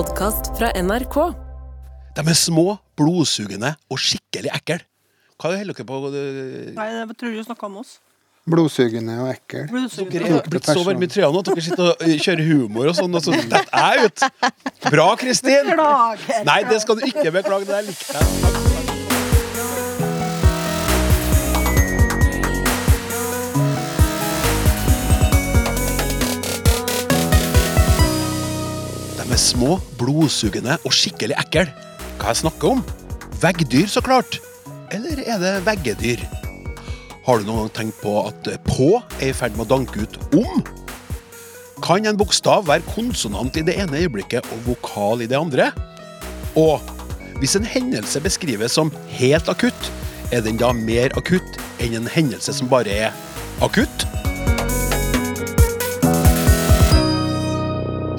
podkast fra NRK. De er små, blodsugende og skikkelig ekle. Hva holder dere på eh, Nei, det tror du snakka om oss. Blodsugende og ekkel. Dere Blodsugende. er blitt så varme i trærne at dere sitter og eh, kjører humor og sånn, og så detter jeg ut. Bra, Kristin! Beklager. Nei, det skal du ikke beklage. Det der likte jeg. De er små, blodsugende og skikkelig ekle. Hva jeg snakker om? Veggdyr, så klart. Eller er det veggedyr? Har du noen gang tenkt på at på er i ferd med å danke ut om? Kan en bokstav være konsonant i det ene øyeblikket og vokal i det andre? Og hvis en hendelse beskrives som helt akutt, er den da mer akutt enn en hendelse som bare er akutt?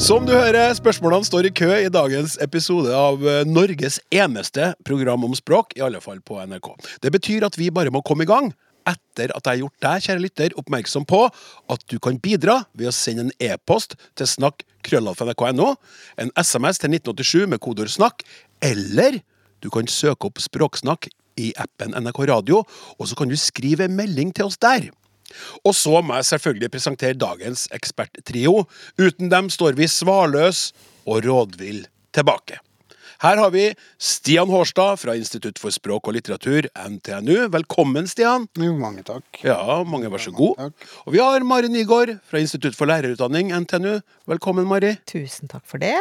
Som du hører, spørsmålene står i kø i dagens episode av eh, Norges eneste program om språk, i alle fall på NRK. Det betyr at vi bare må komme i gang. Etter at jeg har gjort deg, kjære lytter, oppmerksom på at du kan bidra ved å sende en e-post til snakk krøllalfa.nrk.no, en SMS til 1987 med kodeord 'snakk', eller du kan søke opp Språksnakk i appen NRK Radio, og så kan du skrive en melding til oss der. Og så må jeg selvfølgelig presentere dagens eksperttrio. Uten dem står vi svarløs og rådvill tilbake. Her har vi Stian Hårstad fra Institutt for språk og litteratur, NTNU. Velkommen, Stian. Jo, mange takk. Ja, mange vær så god. Og vi har Mari Nygaard fra Institutt for lærerutdanning, NTNU. Velkommen, Mari. Tusen takk for det.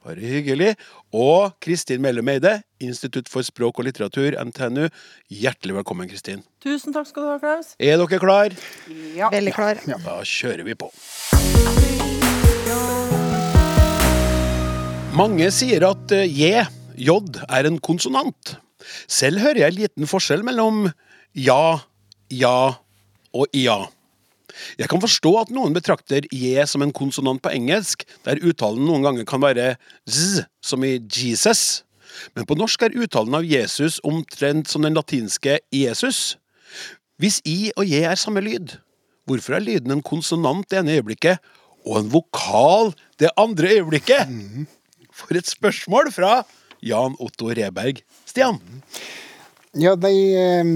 Bare hyggelig. Og Kristin Mellum Eide, Institutt for språk og litteratur, NTNU. Hjertelig velkommen, Kristin. Tusen takk skal du ha, Klaus. Er dere klar? Ja. Veldig klar. Da kjører vi på. Mange sier at eh, J, J, er en konsonant. Selv hører jeg en liten forskjell mellom ja, ja og ja. Jeg kan forstå at noen betrakter J som en konsonant på engelsk, der uttalen noen ganger kan være z, som i Jesus. Men på norsk er uttalen av Jesus omtrent som den latinske Jesus. Hvis I og J er samme lyd, hvorfor er lyden en konsonant det ene øyeblikket og en vokal det andre øyeblikket? For et spørsmål fra Jan Otto Reberg. Stian? Ja, de, eh,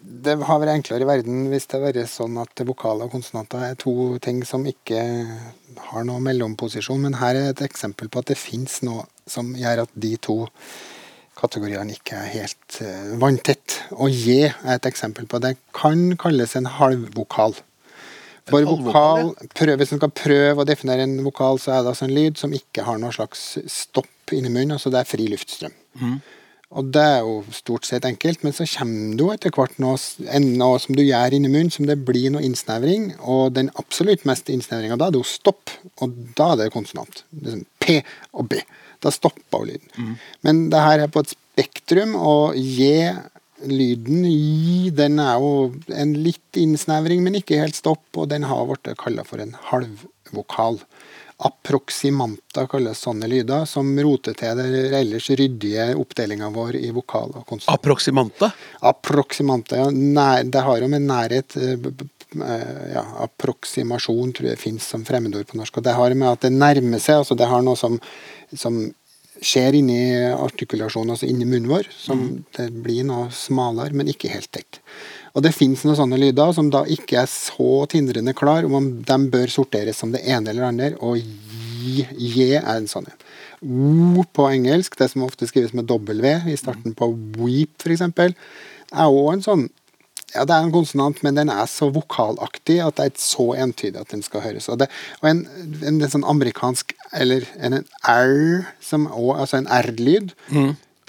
det har vært enklere i verden hvis det har vært sånn at vokaler og konsonanter er to ting som ikke har noe mellomposisjon, men her er et eksempel på at det fins noe som gjør at de to kategoriene ikke er helt uh, vanntett. Og J er et eksempel på det. Kan kalles en halvvokal. For vokal, prøv, Hvis en skal prøve å definere en vokal, så er det altså en lyd som ikke har noe slags stopp inni munnen. altså Det er fri luftstrøm. Og det er jo stort sett enkelt, men så kommer det jo etter hvert noe, noe som du gjør inni munnen, som det blir noe innsnevring. Og den absolutt meste innsnevringa da, det er jo stopp. Og da er det konsonant. Det er sånn P og B. Da stopper jo lyden. Men det her er på et spektrum, og J, lyden J, den er jo en litt innsnevring, men ikke helt stopp, og den har blitt kalla for en halvvokal. Approksimanta kalles sånne lyder, som roter til den ellers ryddige oppdelinga vår i vokal og konsonant. Approximanta? Approximanta, ja. Nær, det har jo med nærhet eh, eh, ja, approximasjon tror jeg fins som fremmedord på norsk. Og det har med at det nærmer seg. altså Det har noe som, som skjer inni artikulasjonen, altså inni munnen vår. Som det blir noe smalere, men ikke helt tett. Og det fins noen sånne lyder som da ikke er så tindrende klar om de bør sorteres som det ene eller andre. Og j, er en sånn en. O på engelsk, det som ofte skrives med W i starten på weep f.eks., er òg en sånn ja, det er en konsonant, men den er så vokalaktig at det er så entydig at den skal høres. Og, det, og en, en, en sånn amerikansk Eller en, en R, som også, altså en R-lyd,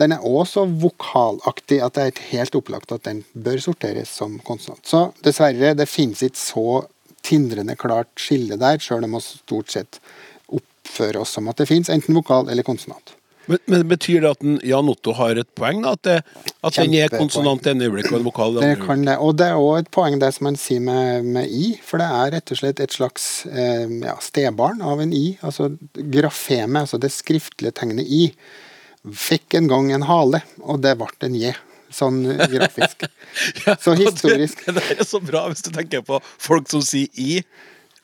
den er òg så vokalaktig at det er helt opplagt at den bør sorteres som konsonant. Så dessverre, det finnes ikke så tindrende klart skille der, sjøl om vi stort sett oppfører oss som at det fins enten vokal eller konsonant. Men, men Betyr det at den, Jan Otto har et poeng? da? At, det, at den er konsonant det ene øyeblikket og en vokal det andre? kan det. Og det er òg et poeng det som man sier med, med i, for det er rett og slett et slags eh, ja, stebarn av en i. Altså grafeme, altså det skriftlige tegnet i, fikk en gang en hale, og det ble en j. Sånn grafisk. Ja, Så historisk. Det, det er så bra hvis du tenker på folk som sier i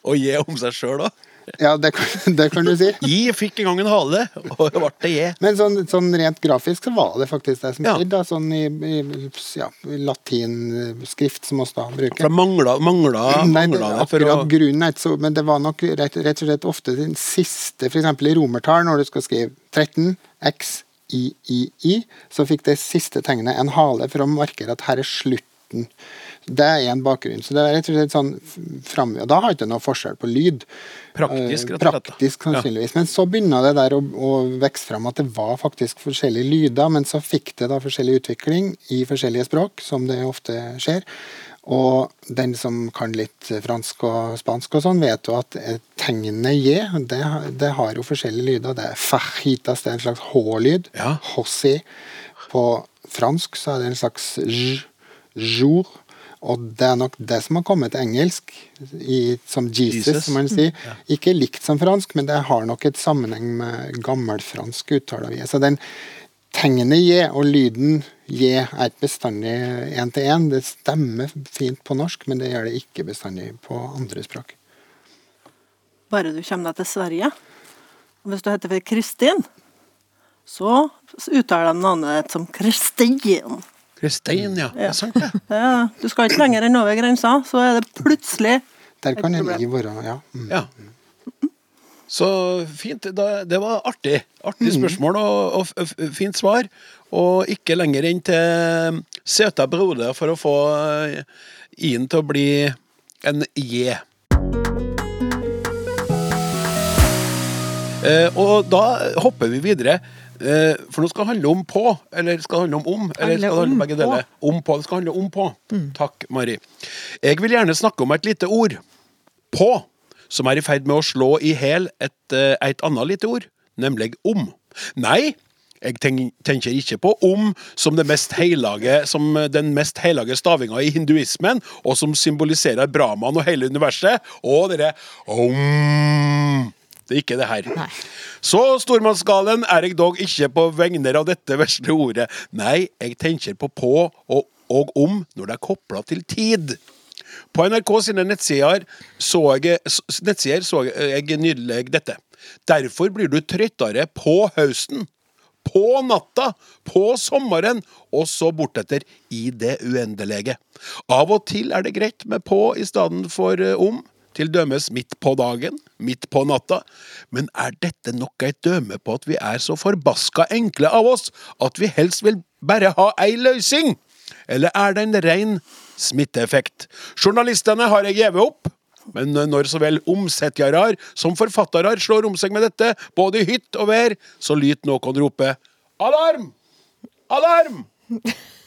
og je om seg sjøl òg. Ja, det kan, det kan du si. I fikk en gang en hale, og det ble det je. Men sånn, sånn rent grafisk så var det faktisk det som skjedde. ja. Sånn i, i ja, latinskrift, som oss da For det mangla, mangla, Nei, det, mangla det for å grunnen så Men det var nok rett, rett og slett ofte den siste, f.eks. i romertall, når du skal skrive 13, x, i, i, i, så fikk det siste tegnet en hale for å markere at her er slutten. Det er en bakgrunn. Så det er rett og slett sånn fram, og Da har ikke noe forskjell på lyd. Praktisk, Eh, rett og slett. Praktisk, sannsynligvis. Men så begynner det der å, å vokse fram at det var faktisk forskjellige lyder, men så fikk det da forskjellig utvikling i forskjellige språk, som det ofte skjer. Og den som kan litt fransk og spansk og sånn, vet jo at eh, tegnet J, det, det har jo forskjellige lyder. Det er fajitas, det er en slags H-lyd. Ja. José. På fransk så er det en slags j, jour. Og det er nok det som har kommet til engelsk, i, som Jesus, Jesus. som man sier. Ikke likt som fransk, men det har nok et sammenheng med gammelfransk uttale av Så den tegnet J og lyden J er ikke bestandig én til én. Det stemmer fint på norsk, men det gjør det ikke bestandig på andre språk. Bare du kommer deg til Sverige. Og hvis du heter for Kristin, så uttaler de navnet som Kristin. Kristin, ja. Det Ja. er sant, det. Er- Du skal ikke lenger enn over grensa, så er det plutselig Der kan Et problem. Være ja. Mm. Ja. Så fint. Da, det var artig. Artig spørsmål og, og f- fint svar. Og ikke lenger enn til søta broder for å få eh, i-en til å bli en J. Eh, og da hopper vi videre. Eh, for nå skal det handle om på, eller skal det handle om om? Eller skal det handle om begge deler? Om på. Det skal handle om på. Takk, Mari. Jeg vil gjerne snakke om et lite ord. På. Som er i ferd med å slå i hæl et, eh, et annet lite ord, nemlig om. Nei, jeg tenker ikke på om som, det mest heilage, som den mest hellige stavinga i hinduismen, og som symboliserer Brahman og hele universet, og dere om. Det er ikke det her. Nei. Så stormannsgalen er jeg dog ikke på vegner av dette vesle ordet. Nei, jeg tenker på på og, og om når det er kobla til tid. På NRK sine nettsider så jeg, nettsider så jeg nydelig dette. Derfor blir du trøttere på høsten, på natta, på sommeren, og så bortetter i det uendelige. Av og til er det greit med på i stedet for eh, om. Til dømes midt på dagen, midt på natta. Men er dette nok et døme på at vi er så forbaska enkle av oss at vi helst vil bare ha ei løsning? Eller er det en rein smitteeffekt? Journalistene har jeg gitt opp. Men når så vel omsetjere som forfattere slår om seg med dette, både i hytt og vær, så lyt noen rope alarm! Alarm!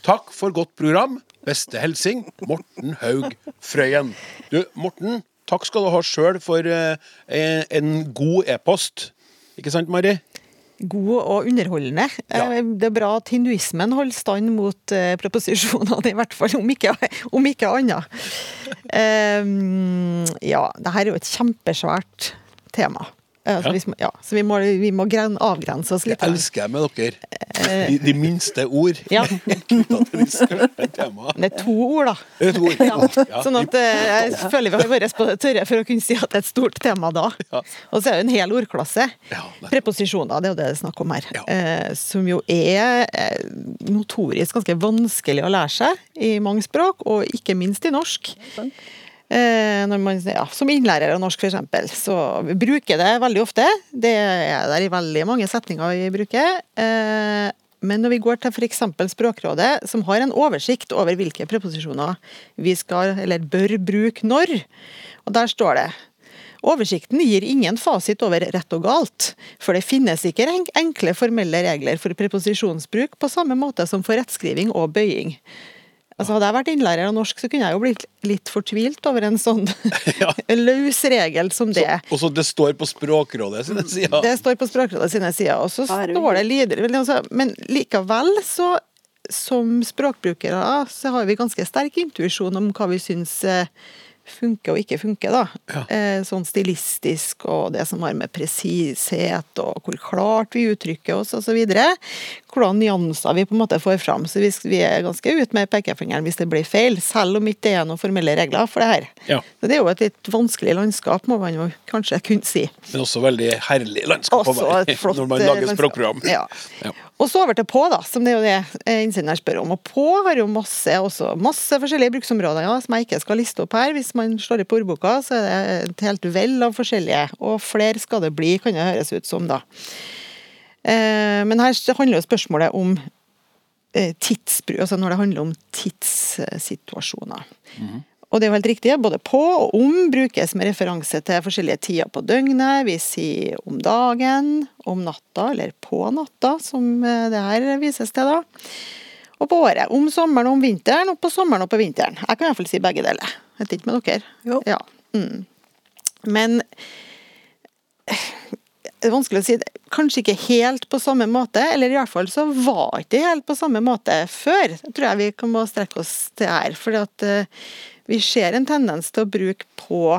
Takk for godt program. Beste hilsing Morten Haug Frøyen. Du, Morten, takk skal du ha sjøl for eh, en god e-post. Ikke sant, Mari? God og underholdende. Ja. Eh, Det er bra at hinduismen holder stand mot proposisjonene, i hvert fall, om ikke, om ikke annet. Um, ja, det her er jo et kjempesvært tema. Eh, Ja. Så, vi, må- ja, så vi må, vi må gren, avgrense oss Det litt. elsker jeg med dere. De, de minste ord. Ja. Det er to ord, da. Det er et ord. Ja, Ja. sånn at eh, jeg føler vi har vært på det tørre for å kunne si at det er et stort tema da. Ja. Og så er det en hel ordklasse. Ja. Preposisjoner, det er jo det det er snakk om her. Ja. Eh, som jo er eh, notorisk ganske vanskelig å lære seg i mange språk, og ikke minst i norsk. Eh, når man, ja, som innlærer av norsk, f.eks. Så vi bruker det veldig ofte. Det er der i veldig mange setninger vi bruker. Eh, men når vi går til f.eks. Språkrådet, som har en oversikt over hvilke preposisjoner vi skal, eller bør bruke når, og der står det Oversikten gir ingen fasit over rett og galt, for det finnes ikke enkle formelle regler for preposisjonsbruk på samme måte som for rettskriving og bøying. Altså Hadde jeg vært innlærer av norsk, så kunne jeg jo blitt litt fortvilt over en sånn Ja. løs regel som det. Og så det står på Språkrådet sine sider. Det står på Språkrådet sine sider, og så står det lyder. Men altså- Men likevel, så som språkbrukere, så har vi ganske sterk intuisjon om hva vi syns eh, funker og ikke funker, da. Ja. Eh, sånn stilistisk og det som har med presishet og hvor klart vi uttrykker oss osv. Hvordan nyanser vi på en måte får fram. Så hvis vi er ganske ute med pekefingeren hvis det blir feil, selv om ikke det er noen formelle regler for det her. Ja. Så det er jo et litt vanskelig landskap, må man jo kanskje kunne si. Men også veldig herlig landskap å være et når man eh, lager landskap. språkprogram. Ja. Ja. Og så over til På, da, som det er jo det eh, innsenderen spør om. Og På har jo masse, masse forskjellige bruksområder ja, som jeg ikke skal liste opp her. Hvis man slår opp ordboka, så er det et helt vell av forskjellige. Og flere skal det bli, kan det høres ut som, da. Eh, men her handler jo spørsmålet om eh, tidsbruk, altså når det handler om tidssituasjoner. Og det er jo helt riktig, både på og om brukes med referanse til forskjellige tider på døgnet. Vi sier om dagen, om natta, eller på natta, som eh, det her vises til, da. Og på året. Om sommeren og om vinteren, og på sommeren og på vinteren. Jeg kan i hvert fall si begge deler. Vet ikke med dere? Jo. Ja. Mm. Men det er vanskelig å si. det. Kanskje ikke helt på samme måte, eller i hvert fall så var ikke det helt på samme måte før. Det tror jeg vi kan må strekke oss til her. fordi at eh, vi ser en tendens til å bruke på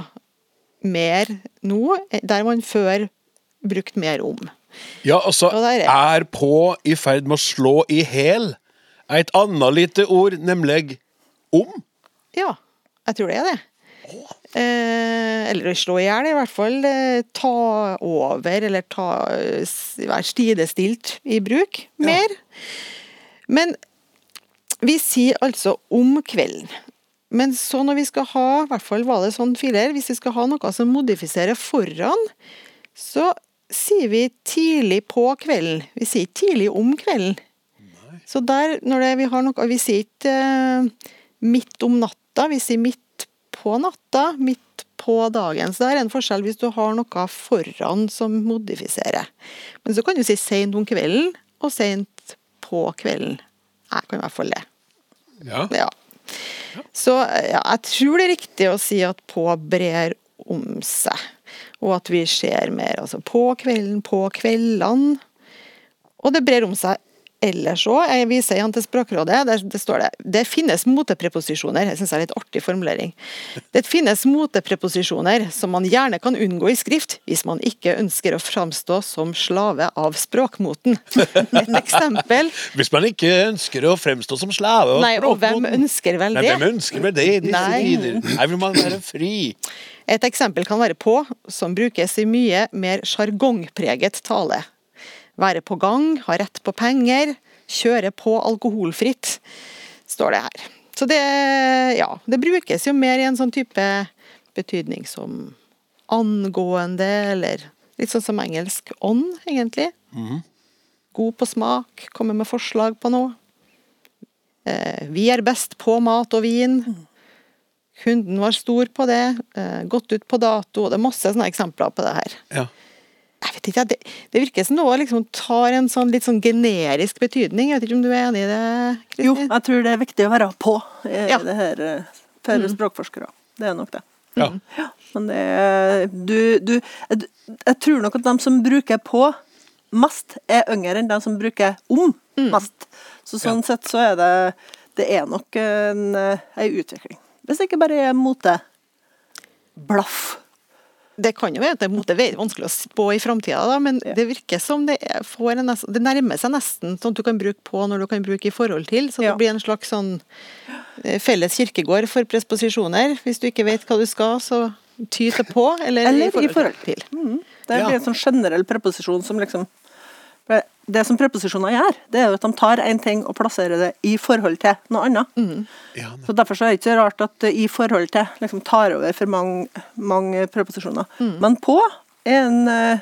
mer nå, der man før brukte mer om. Ja, altså, er, er på i ferd med å slå i hæl et annet lite ord, nemlig om. Ja, jeg tror det er det. Eh, eller å slå i hjel, i hvert fall. Eh, ta over, eller ta, være stidestilt i bruk mer. Men vi sier altså om kvelden. Men så når vi skal ha, i hvert fall var det sånn tidligere, hvis vi skal ha noe som modifiserer foran, så sier vi tidlig på kvelden. Vi sier ikke tidlig om kvelden. Så der, når det, vi har noe Vi sier ikke uh, midt om natta, vi sier midt på natta, midt på dagen. Så det er en forskjell hvis du har noe foran som modifiserer. Men så kan du si seint om kvelden og seint på kvelden. Jeg kan i hvert fall det. Ja. Ja. Så ja, jeg tror det er riktig å si at på brer om seg. Og at vi ser mer altså på kvelden, på kveldene. Og det brer om seg ellers òg. Jeg viser igjen til Språkrådet. Der det står det det finnes motepreposisjoner. Jeg syns det er litt artig formulering. Det finnes motepreposisjoner som man gjerne kan unngå i skrift hvis man ikke ønsker å framstå som slave av språkmoten. Et eksempel. Hvis man ikke ønsker å fremstå som slave av Nei, og hvem ønsker vel Nei, det? hvem ønsker vel det i disse Nei. tider? Nei, vil man være fri? Et eksempel kan være på, som brukes i mye mer sjargongpreget tale. Være på gang, ha rett på penger, kjøre på alkoholfritt, står det her. Så det, ja, det brukes jo mer i en sånn type betydning som angående, eller litt sånn som engelsk on, egentlig. God på smak, komme med forslag på noe. Eh, vi er best på mat og vin. Kunden var stor på det, eh, gått ut på dato. Det er masse sånne eksempler på det her. Ja. Jeg vet ikke, det, det virker som noe liksom tar en sånn litt sånn generisk betydning. Jeg vet ikke om du er enig i det, Kristin? Jo, jeg tror det er viktig å være på i Ja. det her for for språkforskere. Det er nok det. Ja. Ja, men det du, du jeg, jeg tror nok at de som bruker på mest, er yngre enn de som bruker om mest. Så sånn sett så er det Det er nok en, en utvikling. Hvis det ikke bare er mote. Det kan jo være at det er vanskelig å spå i framtida, men Ja. det virker som det, får en, det nærmer seg nesten sånn at du kan bruke på når du kan bruke i forhold til. Så Ja. det blir en slags sånn eh, felles kirkegård for presposisjoner. Hvis du ikke vet hva du skal, så ty til på, eller, Eller i forhold, i forhold. til. Det Ja. blir en sånn generell preposisjon som liksom Det som preposisjoner gjør, det er jo at de tar en ting og plasserer det i forhold til noe annet. Ja, Så Derfor så er det ikke så rart at i forhold til liksom tar over for mange, mange preposisjoner. Men på er en uh,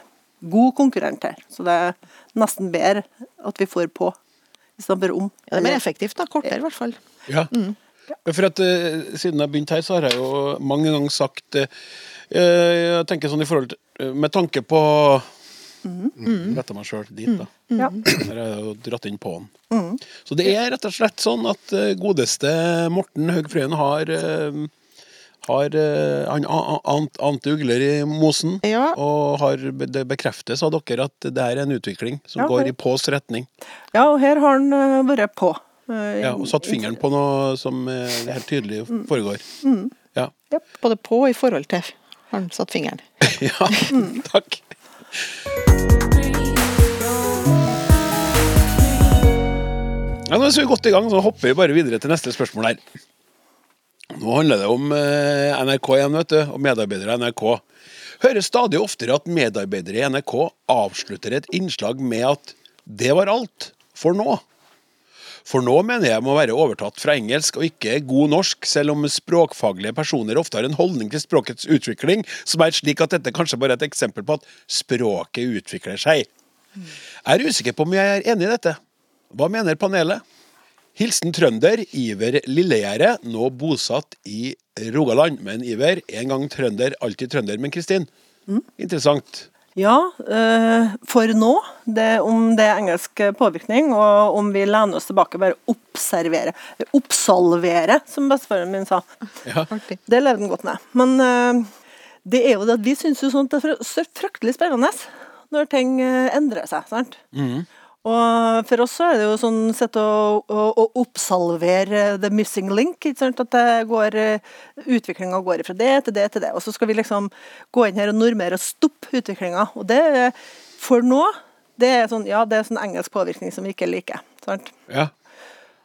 god konkurrent her, så det er nesten bedre at vi får på istedenfor om. Ja, det er mer effektivt, da. Kortere, i hvert fall. Ja. For at uh, Siden jeg begynte her, så har jeg jo mange ganger sagt uh, Jeg tenker sånn i forhold til Med tanke på mm. Retter meg sjøl dit, da. Ja. Der er jeg jo dratt inn på den. Så det er rett og slett sånn at eh, godeste Morten Haug Frøyen har eh, har eh, han a- a- ant, ugler i mosen, Ja. og har, det bekreftes av dere at det er en utvikling som Ja, går i pås retning. ja, og her har han vært på. Ja, og satt fingeren på noe som helt tydelig foregår. Ja. Både på og i forhold til har han satt fingeren. ja. Takk. Ja, nå er vi godt i gang, så hopper vi bare videre til neste spørsmål her. Nå handler det om eh, NRK igjen, vet du, og medarbeidere i NRK. Hører stadig oftere at medarbeidere i NRK avslutter et innslag med at 'det var alt for nå'. For nå mener jeg må være overtatt fra engelsk og ikke god norsk, selv om språkfaglige personer ofte har en holdning til språkets utvikling som er slik at dette kanskje bare er et eksempel på at språket utvikler seg. Jeg er usikker på om jeg er enig i dette. Hva mener panelet? Hilsen trønder Iver Lillegjerde, nå bosatt i Rogaland. Men Iver, en gang trønder, alltid trønder. Men Kristin, interessant. Ja, eh, for nå, det, om det er engelsk påvirkning, og om vi lener oss tilbake og bare observere, oppsalvere, som bestefaren min sa. Ja. Det levde han godt med. Men eh, det er jo det at vi syns jo sånt er fr- så fryktelig spennende når ting eh, endrer seg. sant? Og for oss så er det jo sånn sett å, å, å oppsalvere the missing link. At det går, utviklinga går fra det til det til det. Og så skal vi liksom gå inn her og normere og stoppe utviklinga. Og det for nå det er sånn, ja, det er sånn engelsk påvirkning som vi ikke liker. sant? Ja.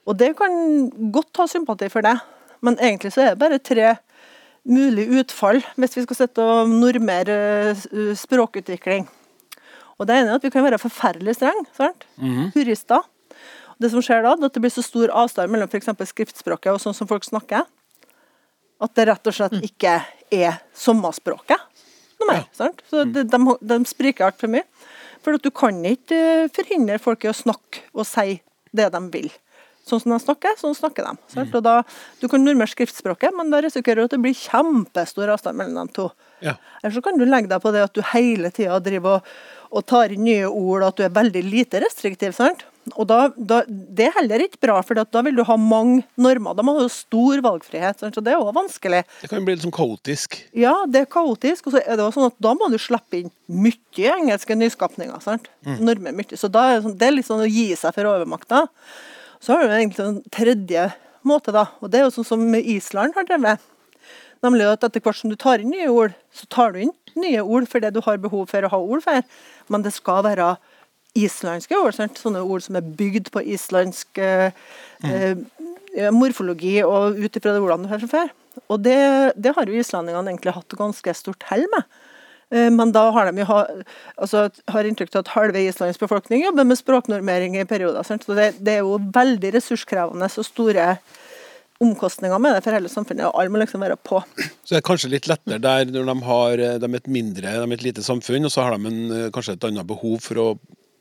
Og det kan godt ha sympati for det, men egentlig så er det bare tre mulige utfall hvis vi skal sitte og normere eh, språkutvikling. Og det ene er at vi kan være forferdelig strenge, Mm. Purister. Det som skjer da, det er at det blir så stor avstand mellom f.eks. skriftspråket og sånn som folk snakker, at det rett og slett ikke er sommerspråket noe mer. sant? Så de, de, de spriker altfor mye. For at du kan ikke eh, forhindre folk i å snakke og si det de vil. Sånn som de snakker, sånn snakker de. Og da, du kan normere skriftspråket, men da risikerer du at det blir kjempestor avstand mellom de to. Ja. Eller så kan du legge deg på det at du hele tida driver og, og tar inn nye ord, og at du er veldig lite restriktiv. sant? Og da, da, Det er heller ikke bra, for da vil du ha mange normer. Da må du ha stor valgfrihet. Sant? Så det er òg vanskelig. Det kan jo bli litt sånn kaotisk. Ja, det er kaotisk. Og så er det også sånn at da må du slippe inn mye engelske nyskapninger. sant? Normer mye. Så da er det, sånn, det er litt sånn å gi seg for overmakta. Så har du egentlig en tredje måte, da. Og det er jo sånn som Island har drevet. Nemlig at etter hvert som du tar inn nye ord, så tar du inn nye ord for det du har behov for å ha ord for. Men det skal være islandske ord. Sant? Sånne ord som er bygd på islandsk eh, mm. morfologi og ut ifra det ordene du har fra før. Og det, det har jo islendingene egentlig hatt ganske stort hell med. Eh, Men da har de jo ha, altså, har inntrykk av at halve Islands befolkning jobber med språknormering i perioder. Sant? Så det, det er jo veldig ressurskrevende og store omkostninger med det for hele samfunnet, og alle må liksom være på. Så det er kanskje litt lettere der når de har de er et mindre, de er et lite samfunn, og så har de en, eh, kanskje et annet behov for å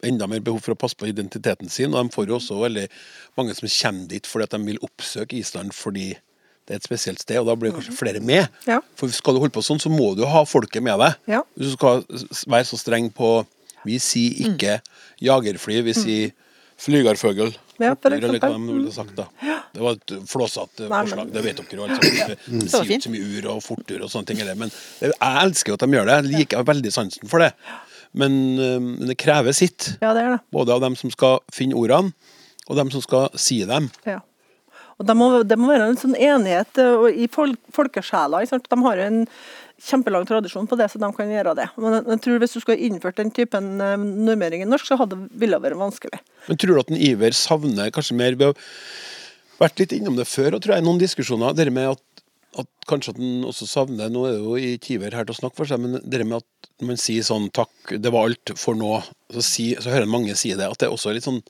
enda mer behov for å passe på identiteten sin. Og de får jo også veldig mange som kommer dit fordi at de vil oppsøke Island fordi det er et spesielt sted, og da blir det kanskje flere med. Ja. For skal du holde på sånn, så må du ha folket med deg. Ja. Hvis du skal være så streng på Vi sier ikke jagerfly, vi sier flygerføgel. Ja, for Eller hva eksempel. de sagt da. Det var et flåsete forslag, det vet dere jo. Altså. Det, sier ikke så mye ur og fortur og sånne ting. Men jeg elsker jo at de gjør det. Jeg liker veldig sansen for det. Men men det krever sitt. Ja, det er det. Både av dem som skal finne ordene, og dem som skal si dem. Ja. Og det må, det må være en sånn enighet eh, i folk, folkesjela. De har en kjempelang tradisjon på det, så de kan gjøre det. Men jeg, tror hvis du skulle innført den typen eh, normering i norsk, så hadde ville det vært vanskelig. Men tror du at en Iver savner kanskje mer Vi har vært litt innom det før, og tror jeg, i noen diskusjoner. Det med at, at kanskje at en også savner Nå er det jo ikke Iver her til å snakke for seg, men det med at når man sier sånn 'takk, det var alt for nå', så, si, så hører jeg mange si det. At det er også litt sånn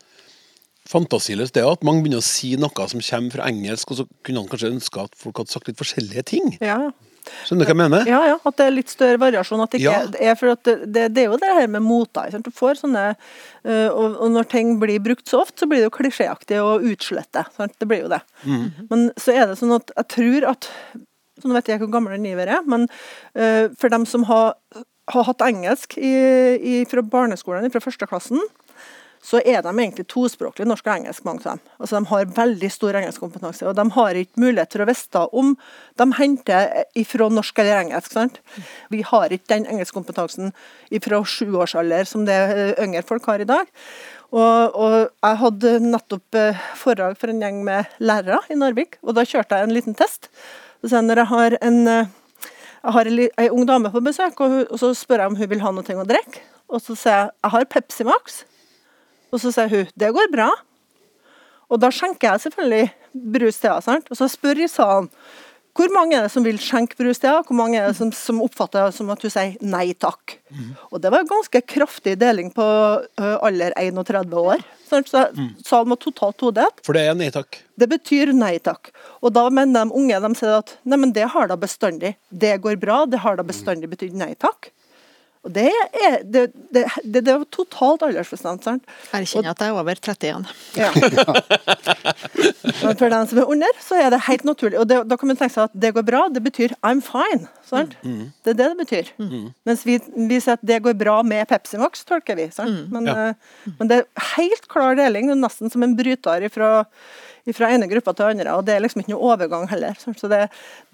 fantasiløst, det at mange begynner å si noe som kommer fra engelsk, og så kunne han kanskje ønske at folk hadde sagt litt forskjellige ting. Ja, Skjønner du hva jeg mener? ja, ja at det er litt større variasjon. At det, ikke, Ja. er for at det, det, det er jo det her med moter. Du får sånne eh, og, og når ting blir brukt så ofte, så blir det jo klisjéaktig og utslette. Sant? Det blir jo det. Men så er det sånn at jeg tror at så Nå vet jeg ikke hvor gammel den Iver er, men uh, for dem som har, har hatt engelsk i, i, fra barneskolen, fra førsteklassen, så er de egentlig tospråklige, norsk og engelsk, mange av dem. Altså, de har veldig stor engelskkompetanse, og de har ikke mulighet til å vite om de henter ifra norsk eller engelsk. sant? Vi har ikke den engelskkompetansen fra sjuårsalder som det eh, yngre folk har i dag. Og, og jeg hadde nettopp eh, foredrag for en gjeng med lærere i Narvik, og da kjørte jeg en liten test. Så når jeg har en eh, jeg har ei ung dame på besøk, og, hun, og så spør jeg om hun vil ha noe å drikke. Og så sier jeg jeg har Pepsi Max. Og så sier hun det går bra. Og da skjenker jeg selvfølgelig brus til henne. Og så spør jeg salen hvor mange er det som vil skjenke brus til henne, hvor mange er det som, som oppfatter det som at hun sier nei takk. Og det var en ganske kraftig deling på alder 31 år. sant? Så salen var totalt todelt. For det er nei takk. Det betyr nei takk. Og da mener de unge de sier at nei, men det har da bestandig. Det går bra, det har da bestandig betydd nei takk. Og det er det, det, det, det var totalt aldersbestemt. erkjenner at jeg er over 30 igjen. Ja. Men for den som er under, så er det helt naturlig. Og det, da kan man tenke seg at det går bra, det betyr I'm fine. sant? Det er det det betyr. Mens vi, vi sier at det går bra med Pepsi Max, tolker vi. sant? Men, Ja. eh, men det er helt klar deling. Det er nesten som en bryter fra fra ene gruppa til andre, og det er liksom ikke noe overgang heller. sant? Så det,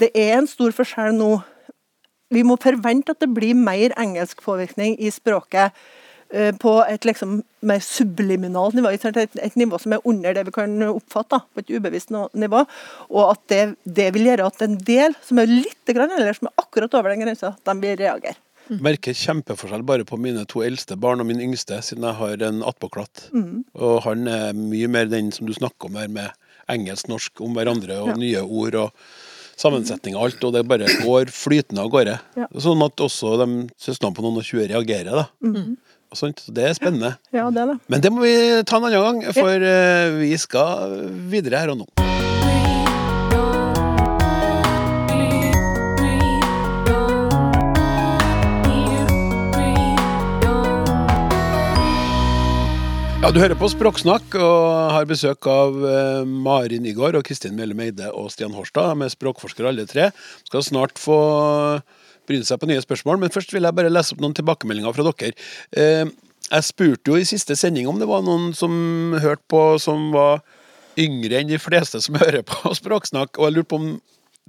det er en stor forskjell nå. Vi må forvente at det blir mer engelsk påvirkning i språket eh, på et liksom mer subliminalt nivå, et, et nivå som er under det vi kan oppfatte, da, på et ubevisst nivå. Og at det, det vil gjøre at en del som er litt grann, eller som er akkurat over den grensa, de vil reagere. Merker kjempeforskjell bare på mine to eldste barn og min yngste, siden jeg har en attpåklatt. Og han er mye mer den som du snakker om her, med engelsk-norsk om hverandre, og Ja. nye ord og sammensetning og alt, og det bare går flytende av gårde. Ja. Sånn at også de søstrene på noen og 20 reagerer, da. Og sånt. Så det er spennende. Ja, det er det. Men det må vi ta en annen gang, for eh, vi skal videre her og nå. Ja, Du hører på Språksnakk og har besøk av eh, Mari Nygaard og Kristin Mjellem Eide og Stian Horstad. Er språkforskere alle tre. Skal snart få bryne seg på nye spørsmål, men først vil jeg bare lese opp noen tilbakemeldinger fra dere. Eh, jeg spurte jo i siste sending om det var noen som hørte på som var yngre enn de fleste som hører på Språksnakk, og jeg lurte på om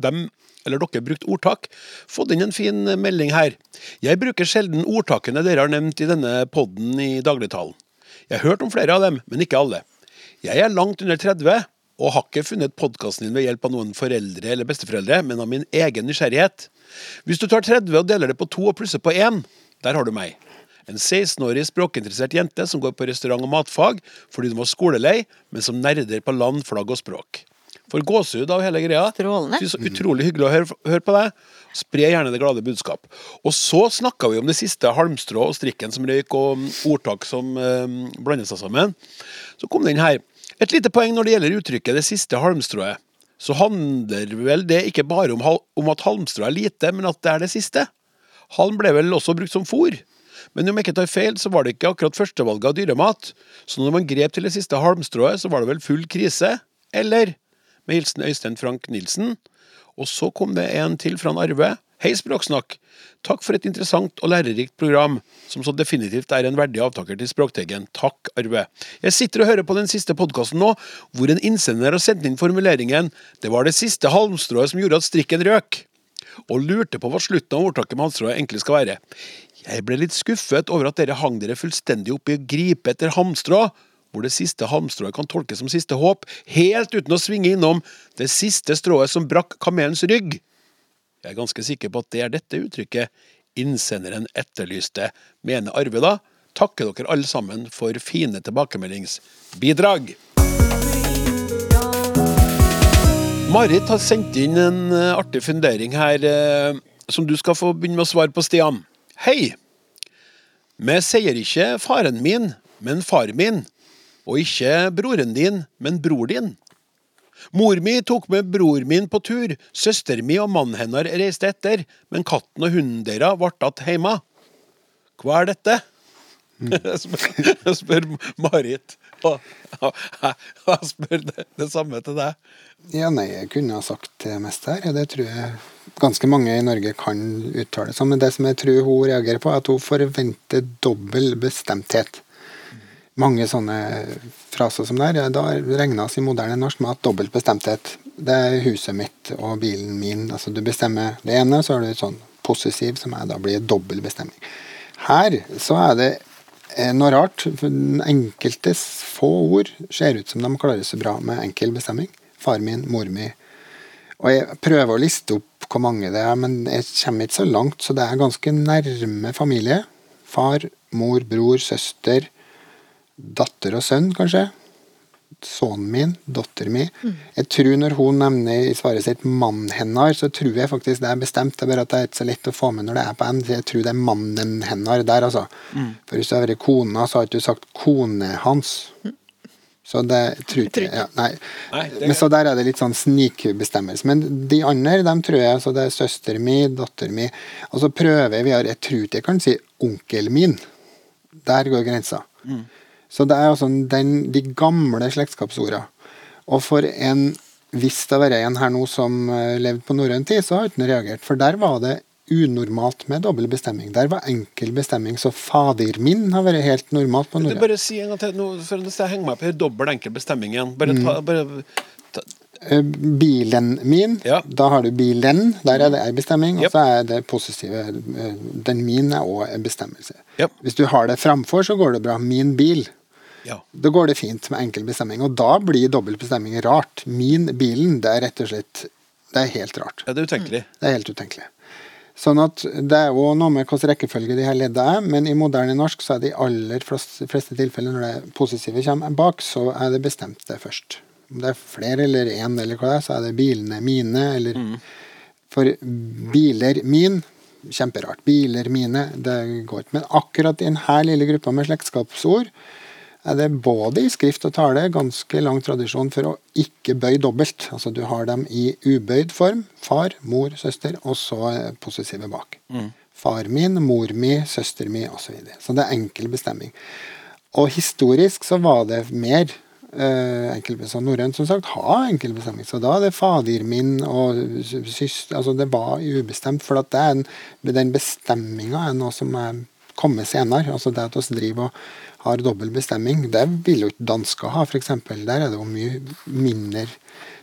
dem eller dere brukte ordtak. Fått inn en fin melding her. Jeg bruker sjelden ordtakene dere har nevnt i denne podden i dagligtalen. Jeg har hørt om flere av dem, men ikke alle. Jeg er langt under 30 og har ikke funnet podkasten din ved hjelp av noen foreldre eller besteforeldre, men av min egen nysgjerrighet. Hvis du tar 30 og deler det på to og plusser på én, der har du meg. En 16-årig språkinteressert jente som går på restaurant og matfag fordi hun var skolelei, men som nerder på land, flagg og språk. Får gåsehud av hele greia. Strålende. Så utrolig hyggelig å høre, høre på deg. Spre gjerne det glade budskap. Og så snakka vi om det siste halmstrå og strikken som røyk, og ordtak som eh, blander seg sammen. Så kom den her. Et lite poeng når det gjelder uttrykket 'det siste halmstrået'. Så handler vel det ikke bare om, om at halmstrå er lite, men at det er det siste. Halm ble vel også brukt som fôr. Men om jeg ikke tar feil, så var det ikke akkurat førstevalget av dyremat. Så når man grep til det siste halmstrået, så var det vel full krise? Eller? Med hilsen Øystein Frank Nilsen. Og så kom det en til fra en Arve. Hei, Språksnakk. Takk for et interessant og lærerikt program, som så definitivt er en verdig avtaker til Språkteigen. Takk, Arve. Jeg sitter og hører på den siste podkasten nå, hvor en innsender har sendt inn formuleringen 'Det var det siste halmstrået som gjorde at strikken røk', og lurte på hva slutten av ordtaket med halmstrået egentlig skal være. Jeg ble litt skuffet over at dere hang dere fullstendig opp i å gripe etter halmstrå, hvor det siste halmstrået kan tolkes som siste håp, helt uten å svinge innom det siste strået som brakk kamelens rygg. Jeg er ganske sikker på at det er dette uttrykket innsenderen etterlyste, mener Arve da. Takker dere alle sammen for fine tilbakemeldingsbidrag. Marit har sendt inn en eh, artig fundering her, eh, som du skal få begynne med å svare på, Stian. Hei! Vi sier ikke faren min, men far min. Og ikke broren din, men bror din. Mor mi tok med bror min på tur, søster mi og mannen hennes reiste etter, men katten og hunden deres ble igjen hjemme. Hva er dette? spør, spør Marit. Og og jeg spør det, det samme til deg. Ja, nei, jeg kunne ha sagt det meste her. ja, Det tror jeg ganske mange i Norge kan uttale sånn. Men det som jeg tror hun reagerer på, er at hun forventer dobbel bestemthet. Mange sånne fraser som der, da regnes i moderne norsk med at dobbelt bestemthet Det er huset mitt og bilen min. altså Du bestemmer det ene, så har du sånn possessiv, som er, da blir dobbel bestemming. Her så er det eh, noe rart. for den Enkeltes få ord ser ut som de klarer seg bra med enkel bestemming. Far min, mor mi. Og jeg prøver å liste opp hvor mange det er, men jeg kommer ikke så langt, så det er ganske nærme familie. Far, mor, bror, søster, datter og sønn, kanskje. Sønnen min, datteren min. Mm. Jeg tror når hun nevner i svaret sitt mannen hennes, så tror jeg faktisk det er bestemt. Det er bare at det er ikke så lett å få med når det er på N. så Jeg tror det er mannen hennes der, altså. For hvis du hadde vært kona, så hadde du sagt kone hans. Så det tror ikke jeg ja, Nei. Nei, det- Men så der er det litt sånn snikbestemmelse. Men de andre, dem tror jeg Så det er søster min, datteren min Og så prøver jeg har Jeg tror ikke jeg kan si onkel min. Der går grensa. Så det er altså den, de gamle slektskapsorda. Og for en hvis det var en her nå som eh, levde på norrøn tid, så har ikke han reagert. For der var det unormalt med dobbel bestemming. Der var enkel bestemming. Så fader min har vært helt normalt på Du, norrøn. bare si en gang til, nå, for jeg henger meg på her, dobbel enkel bestemming igjen. Bare ta, bare ta Eh, Bilen min, Ja. da har du bilen. Der er det ei bestemming. Og så er det positive eh, Den min er òg en bestemmelse. Yep. Hvis du har det framfor, så går det bra. Min bil. Ja. Da går det fint med enkel bestemming. Og da blir dobbel bestemming rart. Min bilen, det er rett og slett Det er helt rart. ja, det er utenkelig. Det er helt utenkelig. Sånn at Det er jo noe med hvilken rekkefølge de her ledda er, men i moderne norsk så er det i aller fleste, tilfeller når det positive kommer bak, så er det bestemt det først. Om det er flere eller én, eller hva det er, så er det bilene mine, eller For biler min Kjemperart. Biler mine, det går ikke. Men akkurat i denne lille gruppa med slektskapsord er det både i skrift og tale ganske lang tradisjon for å ikke bøye dobbelt. Altså du har dem i ubøyd form. Far, mor, søster, og så eh, bak. bak. Far min, mor mi, søster mi osv. Så, videre. så det er enkel bestemming. Og historisk så var det mer uh, enkel Så norrønt som sagt har enkel bestemming. Så da er det fader min og søster Altså det var ubestemt, for at det er en, den bestemminga er noe som er kommet senere. Altså det at oss driver og har dobbel bestemming, det vil jo ikke dansker ha, f.eks. Der er det jo mye mindre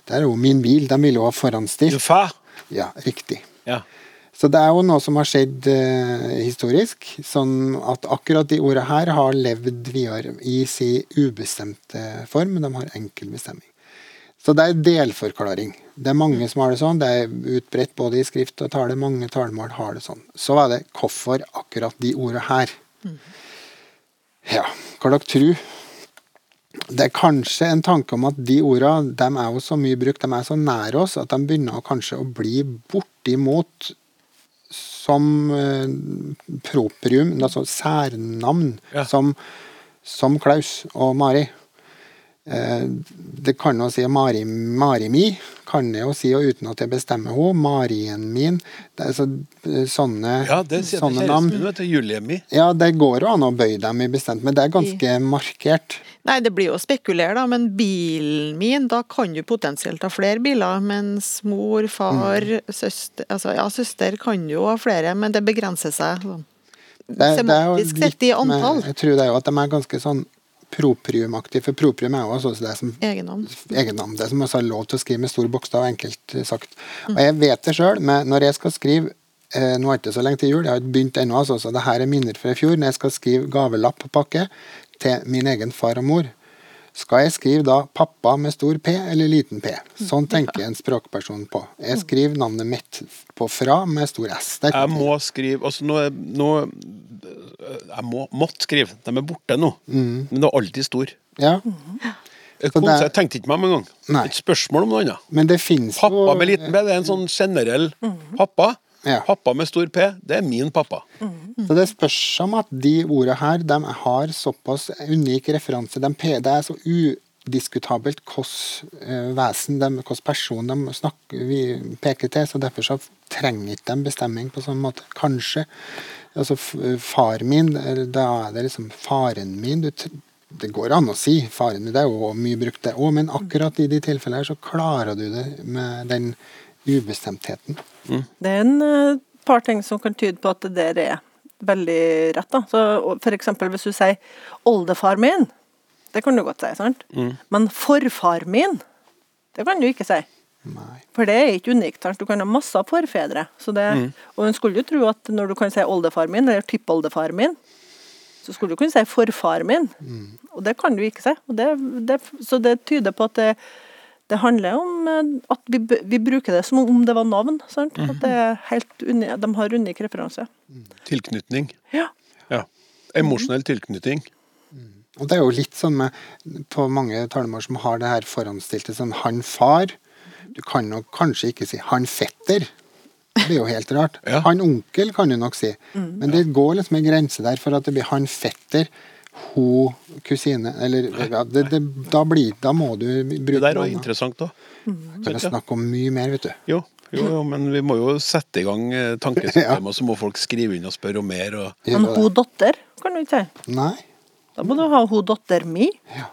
Der er jo min bil, de vil jo ha forhåndsstilt. Ja, riktig. Ja. Så det er jo noe som har skjedd eh, historisk, sånn at akkurat de ordene her har levd videre i sin ubestemte form, men de har enkel bestemming. Så det er delforklaring. Det er mange som har det sånn. Det er utbredt både i skrift og tale. Mange talemål har det sånn. Så er det hvorfor akkurat de ordene her. Ja, hva dere tror? Det er kanskje en tanke om at de ordene de er jo så mye brukt, de er så nær oss, at de begynner kanskje å bli bortimot som eh, proprium, altså særnavn, Ja. som, som Klaus og Mari. Eh, det kan jo si Mari, Mari mi, kan jeg jo si og uten at jeg bestemmer henne. Marien min. Det er så, eh, sånne, ja, det sier sånne navn. min, du. Julie mi. Ja, det går jo an å bøye dem i bestemt, men det er ganske markert. Nei, det blir jo å spekulere, da, men bilen min, da kan du potensielt ha flere biler. Mens mor, far, Mm. søster Altså ja, søster kan jo ha flere, men det begrenser seg sånn. Det, det er jo Semantisk sett i litt med-. Jeg tror det er jo at de er ganske sånn propriumaktige, for proprium er jo også det som Egennavn. egennavn. Det som også har lov til å skrive med stor bokstav, enkelt sagt. Og jeg vet det sjøl, men når jeg skal skrive eh, Nå er det ikke så lenge til jul, jeg har ikke begynt ennå, altså, så det her er minner fra i fjor. Når jeg skal skrive gavelapp på pakke til min egen far og mor, skal jeg skrive da 'pappa' med stor P eller liten P? Sånn tenker en språkperson på. Jeg skriver navnet mitt på 'fra' med stor S. Det Jeg må skrive altså nå, er- nå Jeg må, måtte skrive. De er borte nå. Men det er alltid stor. Ja, Jeg, kom, jeg tenkte ikke meg om engang. Et spørsmål om noe annet. men det Pappa med liten P, det er en sånn generell pappa. Ja. Pappa med stor P, det er min pappa. Så det spørs om at de ordene her de har såpass unik referanse. De, det er så udiskutabelt hvilket eh, vesen, hvilken person de snakker, vi peker til. så Derfor så trenger ikke de bestemming på sånn måte. Kanskje. Altså far min, da er det liksom faren min. Du, det går an å si faren min, det er jo mye brukt det òg, men akkurat i de tilfellene her så klarer du det med den ubestemtheten. Det er en eh, par ting som kan tyde på at det der er veldig rett. da. Så, eksempel hvis du sier 'oldefar min', det kan du godt si, sant? Men 'forfar min', det kan du ikke si. Nei. For det er ikke unikt. sant? Du kan ha masse forfedre. Så det, Og en skulle jo tro at når du kan si 'oldefar min', eller 'tippoldefar min', så skulle du kunne si 'forfar min'. Og det kan du ikke si. Og det, det, så det tyder på at det, Det handler om eh, at vi, vi bruker det som om det var navn. Sant? Mhm. At det er helt uni, de har unik referanse. Tilknytning. Ja. Ja. Emosjonell tilknytning. Og det er jo litt sånn med På mange talemål som har det her forhåndsstilte sånn han far. Du kan nok kanskje ikke si han fetter. Det blir jo helt rart. Ja. Han onkel kan du nok si. Men det går liksom en grense der for at det blir han fetter, ho kusine Eller ja, det, det, da, blir, da må du Det der er interessant, da. Kan jeg snakke om mye mer, vet du. Jo, jo, jo, men vi må jo sette i gang eh, tankesystemet, og så må folk skrive inn og spørre om mer. Og... Men hun datter kan du ikke si. Nei. Da må du ha hun datter mi. Ja.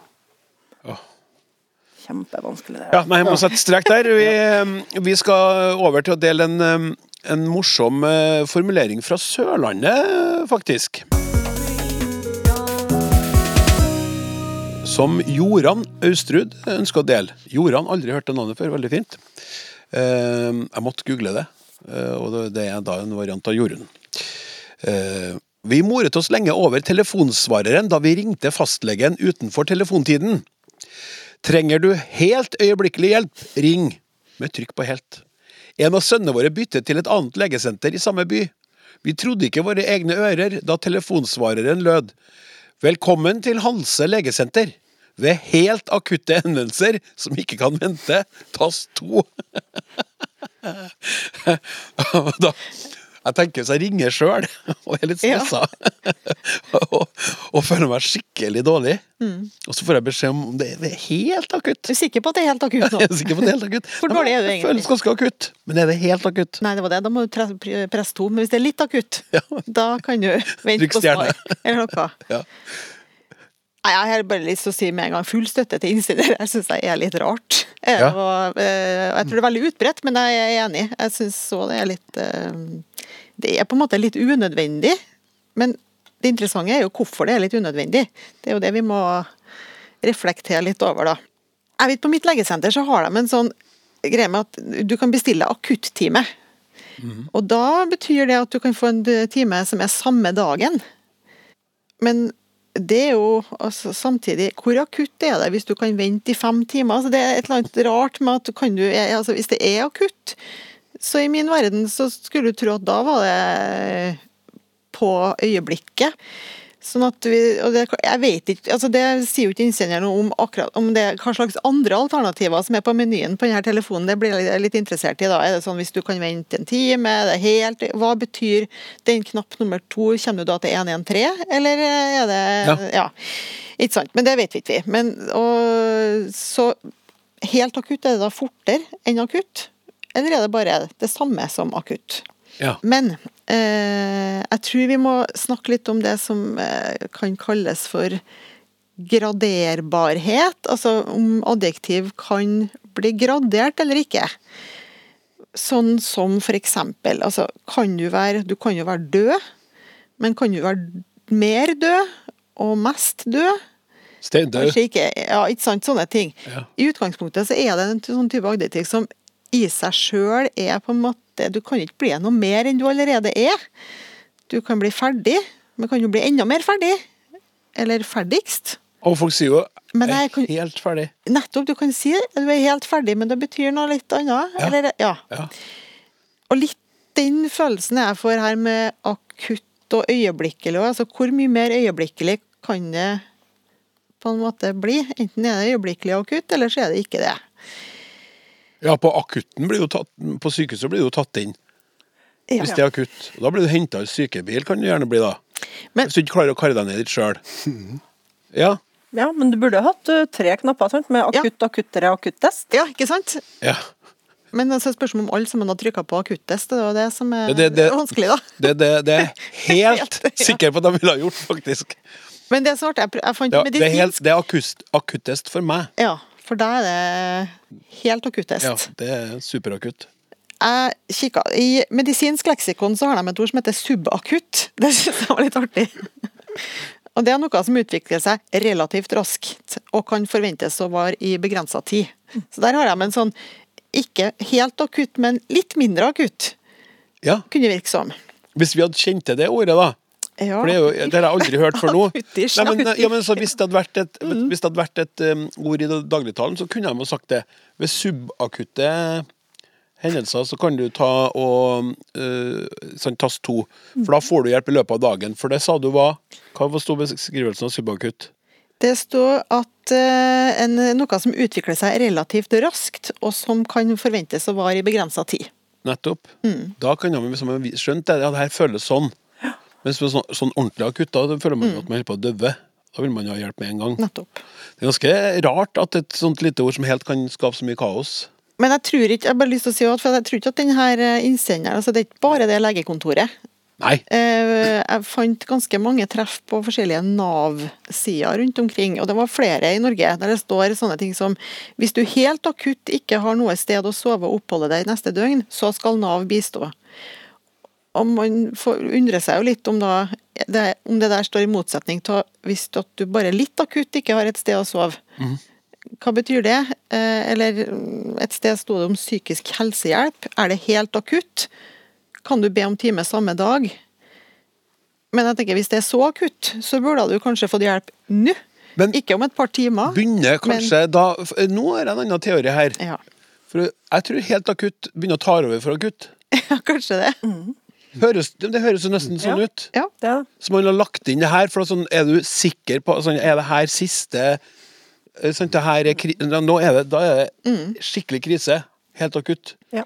Kjempevanskelig det. Ja, nei, jeg må sette strek der. Vi, eh, vi skal over til å dele en, eh, en morsom formulering fra Sørlandet, faktisk. Som Joran Austrud ønsker å dele. Joran, aldri hørt det navnet før, veldig fint. Eh, jeg måtte google det, eh, og det- er da en variant av Jorunn. Eh, vi moret oss lenge over telefonsvareren da vi ringte fastlegen utenfor telefontiden. Trenger du helt øyeblikkelig hjelp, ring med trykk på helt. En av sønnene våre byttet til et annet legesenter i samme by. Vi trodde ikke våre egne ører da telefonsvareren lød. Velkommen til Hanse legesenter. Ved helt akutte henvendelser som ikke kan vente, Tass to. da, jeg tenker hvis jeg ringer sjøl og er litt Ja. og, og føler meg skikkelig dårlig, og så får jeg beskjed om det er helt akutt. Du er sikker på at det er helt akutt nå? Jeg er sikker på det er helt akutt. Hvor dårlig er du Det egentlig? føles ganske akutt, men er det helt akutt? Nei, det var det. Da må du presse to. Men hvis det er litt akutt, Ja. da kan du vente på svar. Eller noe. Ja. Nei, Jeg har bare lyst til å si med en gang full støtte til innsender. Jeg syns det er litt rart. Ja. Og, eh, jeg tror det er veldig utbredt, men jeg er enig. Jeg syns så det er litt eh, Det er på en måte litt unødvendig. Men det interessante er jo hvorfor det er litt unødvendig. Det er jo det vi må reflektere litt over, da. Jeg vet På mitt legesenter så har de en sånn greie med at du kan bestille akuttime. Og da betyr det at du kan få en time som er samme dagen. Men det er jo altså, samtidig Hvor akutt er det hvis du kan vente i fem timer? Altså, det er et eller annet rart med at kan du altså, Hvis det er akutt, så i min verden så skulle du tro at da var det på øyeblikket. Sånn at vi, og det, jeg vet ikke, altså det sier jo ikke innsenderen om akkurat om det hva slags andre alternativer som er på menyen på denne telefonen. Det blir jeg litt interessert i. da. Er det sånn hvis du kan vente en time? Er det helt, hva betyr den knapp nummer to? Kommer du da til 113, eller er det Ja. ja. Ikke sant. Men det vet vi ikke. Men, og, så helt akutt, er det da fortere enn akutt? Eller er det bare det samme som akutt? Ja. Men jeg tror vi må snakke litt om det som eh, kan kalles for graderbarhet. Altså om adjektiv kan bli gradert eller ikke. Sånn som for eksempel altså, kan du, være, du kan jo være død, men kan du være mer død og mest død? Steindød. Kanskje ikke, ja, ikke sant, sånne ting. Ja. I utgangspunktet så er det en sånn type adjektiv som i seg sjøl er på en måte Du kan ikke bli noe mer enn du allerede er. Du kan bli ferdig, men kan jo bli enda mer ferdig? Eller ferdigst? Og folk sier jo Men jeg er helt ferdig. Nettopp, du kan si du er helt ferdig, men det betyr noe litt annet. Ja. Eller, ja. Ja. Og litt den følelsen jeg får her med akutt og øyeblikkelig. Altså, hvor mye mer øyeblikkelig kan det på en måte bli? Enten er det øyeblikkelig og akutt, eller så er det ikke det. Ja, på akutten blir jo tatt, på sykehuset blir du tatt inn Ja. hvis det er akutt. Og da blir du henta i sykebil, kan du gjerne bli da. Men- Hvis du ikke klarer å karre deg ned dit sjøl. Ja. Ja, men du burde hatt uh, tre knapper, sant? Med akutt, akuttere, akuttest. Ja, ikke sant? ja. Men altså, spørsmålet om alle sammen har trykka på akuttest, det er jo det som er Det- det- det- vanskelig, da. Det, det, det er helt Helt, sikker på at de ville ha gjort, faktisk. Men det er så artig. Jeg, jeg fant Ja, det er, helt, det er akust, akuttest for meg. Ja, for da er det helt akuttest. Ja, det er superakutt. Jeg kikka, I medisinsk leksikon så har de et ord som heter subakutt. Det synes jeg var litt artig. Og Det er noe som utvikler seg relativt raskt og kan forventes å vare i begrensa tid. Så der har de en sånn ikke helt akutt, men litt mindre akutt, Ja, kunne virke som. Hvis vi hadde kjent til det ordet, da, Ja. For det, jo, det har jeg aldri hørt før nå. Nei, men, ja, men så hvis det hadde vært et, Mm. hadde vært et um, ord i dagligtalen, så kunne de sagt det. Ved subakutte hendelser så kan du ta og uh, sånn tast to, for da får du hjelp i løpet av dagen. For det sa du hva? Hva sto beskrivelsen av subakutt? Det står at uh, en, noe som utvikler seg relativt raskt, og som kan forventes å vare i begrensa tid. Nettopp. Mm. Da kan de liksom skjønt det. Ja, det her føles sånn. Mens med sånn, sånn ordentlig akutt, da føler man Mm. jo at man holder på å døve. Da vil man jo ha hjelp med en gang. Nettopp. Det er ganske rart at et sånt lite ord som helt kan skape så mye kaos. Men jeg tror ikke, jeg bare lyst til å si at for jeg tror ikke at denne innsenderen altså Det er ikke bare det legekontoret. Nei. Eh, Jeg fant ganske mange treff på forskjellige Nav-sider rundt omkring, og det var flere i Norge der det står sånne ting som hvis du helt akutt ikke har noe sted å sove og oppholde deg neste døgn, så skal Nav bistå. Og man får undre seg jo litt om, da, det, om det der står i motsetning til hvis at du bare litt akutt ikke har et sted å sove. Hva betyr det? Eh, Eller mm, et sted sto det om psykisk helsehjelp. Er det helt akutt? Kan du be om time samme dag? Men jeg tenker hvis det er så akutt, så burde du kanskje fått hjelp nå. Men- ikke om et par timer. Begynner kanskje da Nå er det en annen teori her. Ja, For jeg tror helt akutt begynner å ta over for akutt. ja kanskje det. Høres, det høres jo nesten sånn Ja. ut. Ja. Det er det. Så man har lagt inn det her, for sånn, er du sikker på sånn, Er det her siste eh, sånn, det her er, Nå er det, da er det Mm. skikkelig krise. Helt akutt. Ja.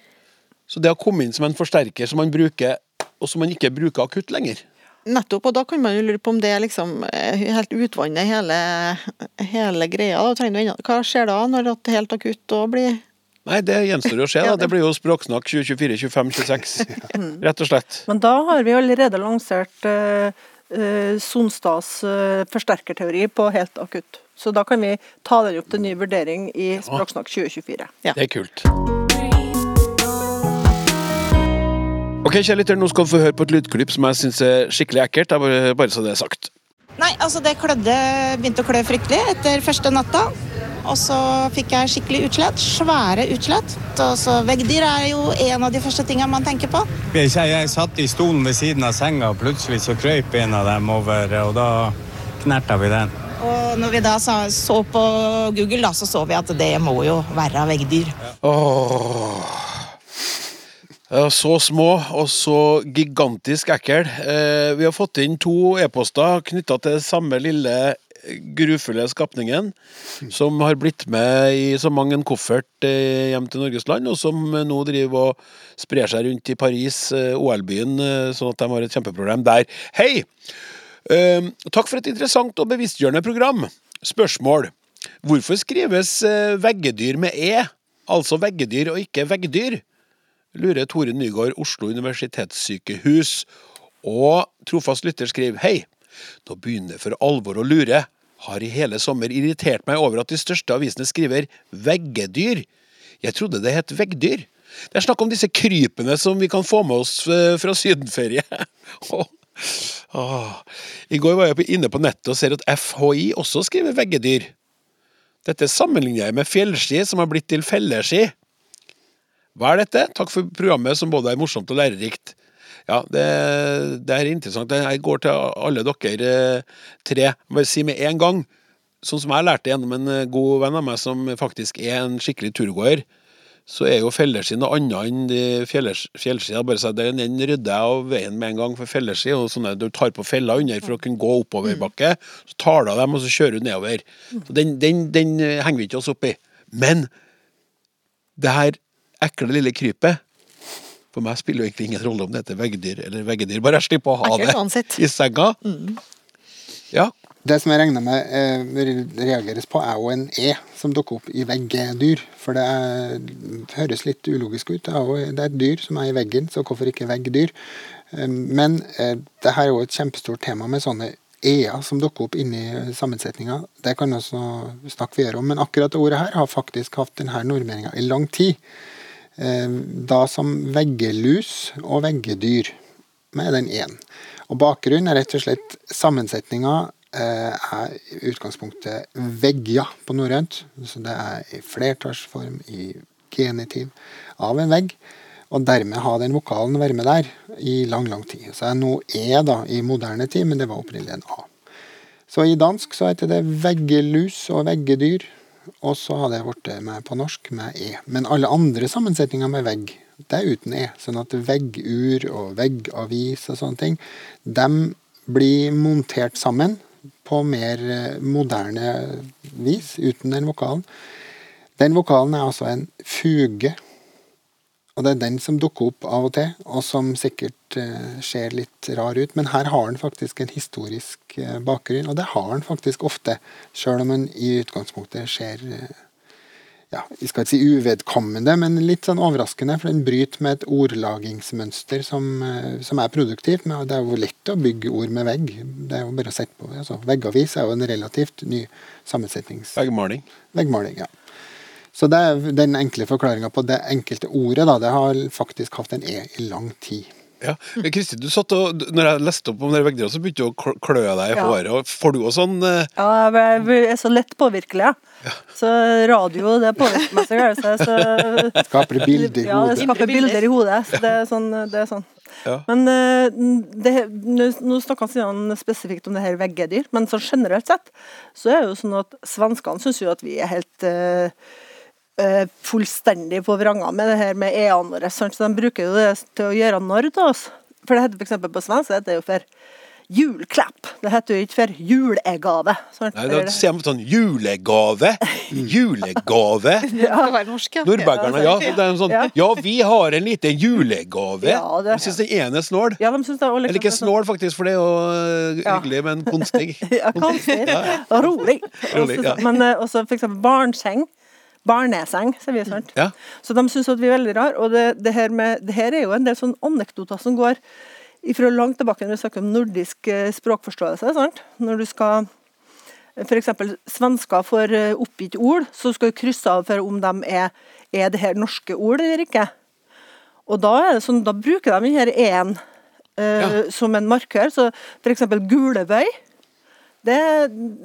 Så det har kommet inn som en forsterker som man bruker, og som man ikke bruker akutt lenger. Nettopp, og da kan man jo lure på om det liksom eh, helt utvanner hele, hele greia. Da Hva skjer da, når det er helt akutt og blir Nei, det gjenstår jo å se. Da. det- blir jo språksnakk 2024, 25, 26. Rett og slett. Men da har vi allerede lansert uh, Sonstads uh, forsterkerteori på helt akutt. Så da kan vi ta den opp til ny vurdering i Språksnakk 2024. Ja. Det er kult. Ok, kjære lytter, nå skal du få høre på et lydklipp som jeg syns er skikkelig ekkelt. Jeg bare, bare så det er sagt. Nei, altså det klødde, begynte å klø fryktelig etter første natta. Og så fikk jeg skikkelig utslett. Svære utslett. Og så Veggdyr er jo en av de første tingene man tenker på. Jeg, jeg satt i stolen ved siden av senga, og plutselig så krøyp en av dem over, og da knerta vi den. Og når vi da sa, så på Google, da, så så vi at det må jo være veggdyr. Åh. Ja, Så små og så gigantisk ekkel. Eh, vi har fått inn to e-poster knytta til samme lille eh, grufulle skapningen, som har blitt med i så mang en koffert eh, hjem til Norges land, og som eh, nå driver og sprer seg rundt i Paris, eh, OL-byen, eh, sånn at de har et kjempeproblem der. Hei! Eh, takk for et interessant og bevisstgjørende program. Spørsmål. Hvorfor skrives eh, veggedyr med E, altså veggedyr og ikke veggdyr? Lurer Tore Nygaard, Oslo universitetssykehus. Og trofast lytter skriver Hei, nå begynner det for alvor å lure. Har i hele sommer irritert meg over at de største avisene skriver veggedyr. Jeg trodde det het veggdyr. Det er snakk om disse krypene som vi kan få med oss eh, fra sydenferie. I går var jeg inne på nettet og ser at FHI også skriver veggedyr. Dette sammenligner jeg med fjellski som har blitt til felleski. Hva er dette? Takk for programmet som både er morsomt og lærerikt. Ja, det, det er interessant. Jeg går til alle dere eh, tre. Bare si med en gang, sånn som jeg lærte gjennom en eh, god venn av meg som faktisk er en skikkelig turgåer, så er jo felleski noe annet enn de fjellski. Bare sa, Den rydder jeg av veien med en gang, for felleski og sånne du tar på fella under for å kunne gå oppoverbakke. Så tar du av dem, og så kjører du nedover. Så den, den, den eh, henger vi ikke oss opp i. Men det her ekle lille krypet For meg spiller jo egentlig ingen rolle om det heter veggdyr eller veggdyr. bare jeg slipper å ha Ekkelt det uansett. i senga. Ja. Det som jeg regner med eh, reageres på, er jo en E som dukker opp i veggdyr. For det er, høres litt ulogisk ut. Det er, jo, det er et dyr som er i veggen, så hvorfor ikke veggdyr? Eh, Men eh, det her er jo et kjempestort tema med sånne E-er som dukker opp inni sammensetninga. Det kan vi også snakke videre om, men akkurat det ordet her har faktisk hatt denne normeringa i lang tid. Eh, Da som veggelus og veggedyr, med den én. Og bakgrunnen er rett og slett sammensetninga eh, er utgangspunktet veggja på norrønt. Så det er i flertallsform, i genitiv, av en vegg. Og dermed ha den vokalen være med der i lang, lang tid. Så er nå E da, i moderne tid, men det var opprinnelig en A. Så i dansk så heter det veggelus og veggedyr. Og så hadde jeg blitt med på norsk med E. Men alle andre sammensetninger med vegg, det er uten E. Sånn at veggur og veggavis og sånne ting, de blir montert sammen på mer eh, moderne vis, uten den vokalen. Den vokalen er altså en fuge. Og det er den som dukker opp av og til, og som sikkert eh, ser litt rar ut. Men her har den faktisk en historisk eh, bakgrunn, og det har den faktisk ofte. Sjøl om den i utgangspunktet ser eh, ja, jeg skal ikke si uvedkommende, men litt sånn overraskende. For den bryter med et ordlagingsmønster som, eh, som er produktivt. Men det er jo lett å bygge ord med vegg. Det er jo bare å sette på. Altså, veggavis er jo en relativt ny sammensetnings... Veggmaling. Veggmaling, ja. Så det er den enkle forklaringa på det enkelte ordet. da, Det har faktisk hatt en E i lang tid. Ja. Kristin, du satt og, når jeg leste opp om dere veggdyra, så begynte du å kl- klø deg i Ja. håret. og Får du også sånn eh, Ja, jeg er- så lett påvirkelig, ja. Så radio, det påvirker meg så gærent. så- så- Skaper bilder i hodet. Ja, det skaper bilder i hodet. Så det er sånn. Det er sånn. Ja. Men eh, det, nå snakker snakka han spesifikt om det her veggedyr, men så generelt sett så er det jo sånn at svenskene syns jo at vi er helt eh, fullstendig på vranga med det her med e-ene våre. Så de bruker jo det til å gjøre narr av oss. For det heter f.eks. på svensk det heter jo for julklapp. Det heter jo ikke for julegave. Nei, da det- sier de sånn julegave. Julegave. Det ja. Nordbergerne, ja. Det er sånn, Ja. ja, vi har en liten julegave. Ja, det- Jeg syns den ene er snål. Ja, de synes det er Eller ikke sånn- snål, faktisk, for det er jo eh, hyggelig, men konstig. Ja, konstig. Rolig. Rolig, ja. Men eh, også for eksempel barnseng. Barneseng, sier vi. sant? Ja. Så de syns at vi er veldig rare. Og det, det, her med, det her er jo en del sånn anekdoter som går fra langt tilbake når vi snakker om nordisk eh, språkforståelse. sant? Når du skal F.eks. svensker får eh, oppgitt ord, så skal du krysse av for om de er, er det her norske ord eller ikke. Og da, er det sånn, da bruker de denne én en eh, som en markør. Så f.eks. gulebøy. Det,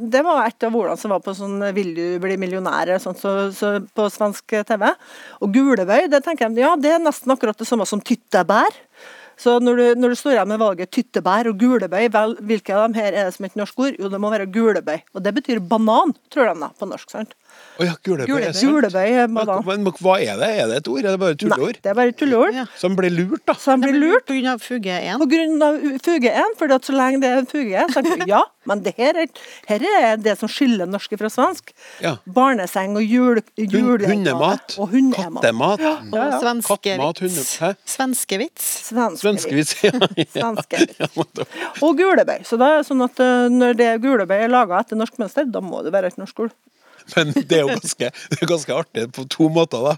det var et av ordene som var på sånn 'Vil du bli millionær?' sånt, så, så på svensk TV. Og gulebøy, det tenker jeg, ja, det er nesten akkurat det samme som tyttebær. Så når du, når du står igjen med valget tyttebær og gulebøy, vel, hvilke av dem her er det som et norsk ord? Jo, det må være gulebøy. Og det betyr banan, tror de da, på norsk. sant? Å ja, gulebøy. er Gulebøy, sant. gulebøy er Men, men hva er det? Er det et ord? Er det bare tulleord? Nei, det er bare et tulleord. Ja. Som blir lurt, da. Som blir lurt. På grunn av fuge 1. På grunn av fuge 1, for så lenge det er en fuge, så tenker ja, men det her er, her er det som skiller norske fra svensk. Ja. Barneseng og jul, Hun, hundemat. Og hundemat. Kattemat. Og Ja, ja. Kattmat, hunde... svenskevits. Hæ? Svenskevits. Svenskevits. Svenskevits. Ja, ja. Svenskevits. Ja, Og gulebøy. Så det er sånn at eh, når det gulebøy er laga etter norsk mønster, da må det være et norsk ord. Men det er jo ganske, er ganske artig på to måter, da.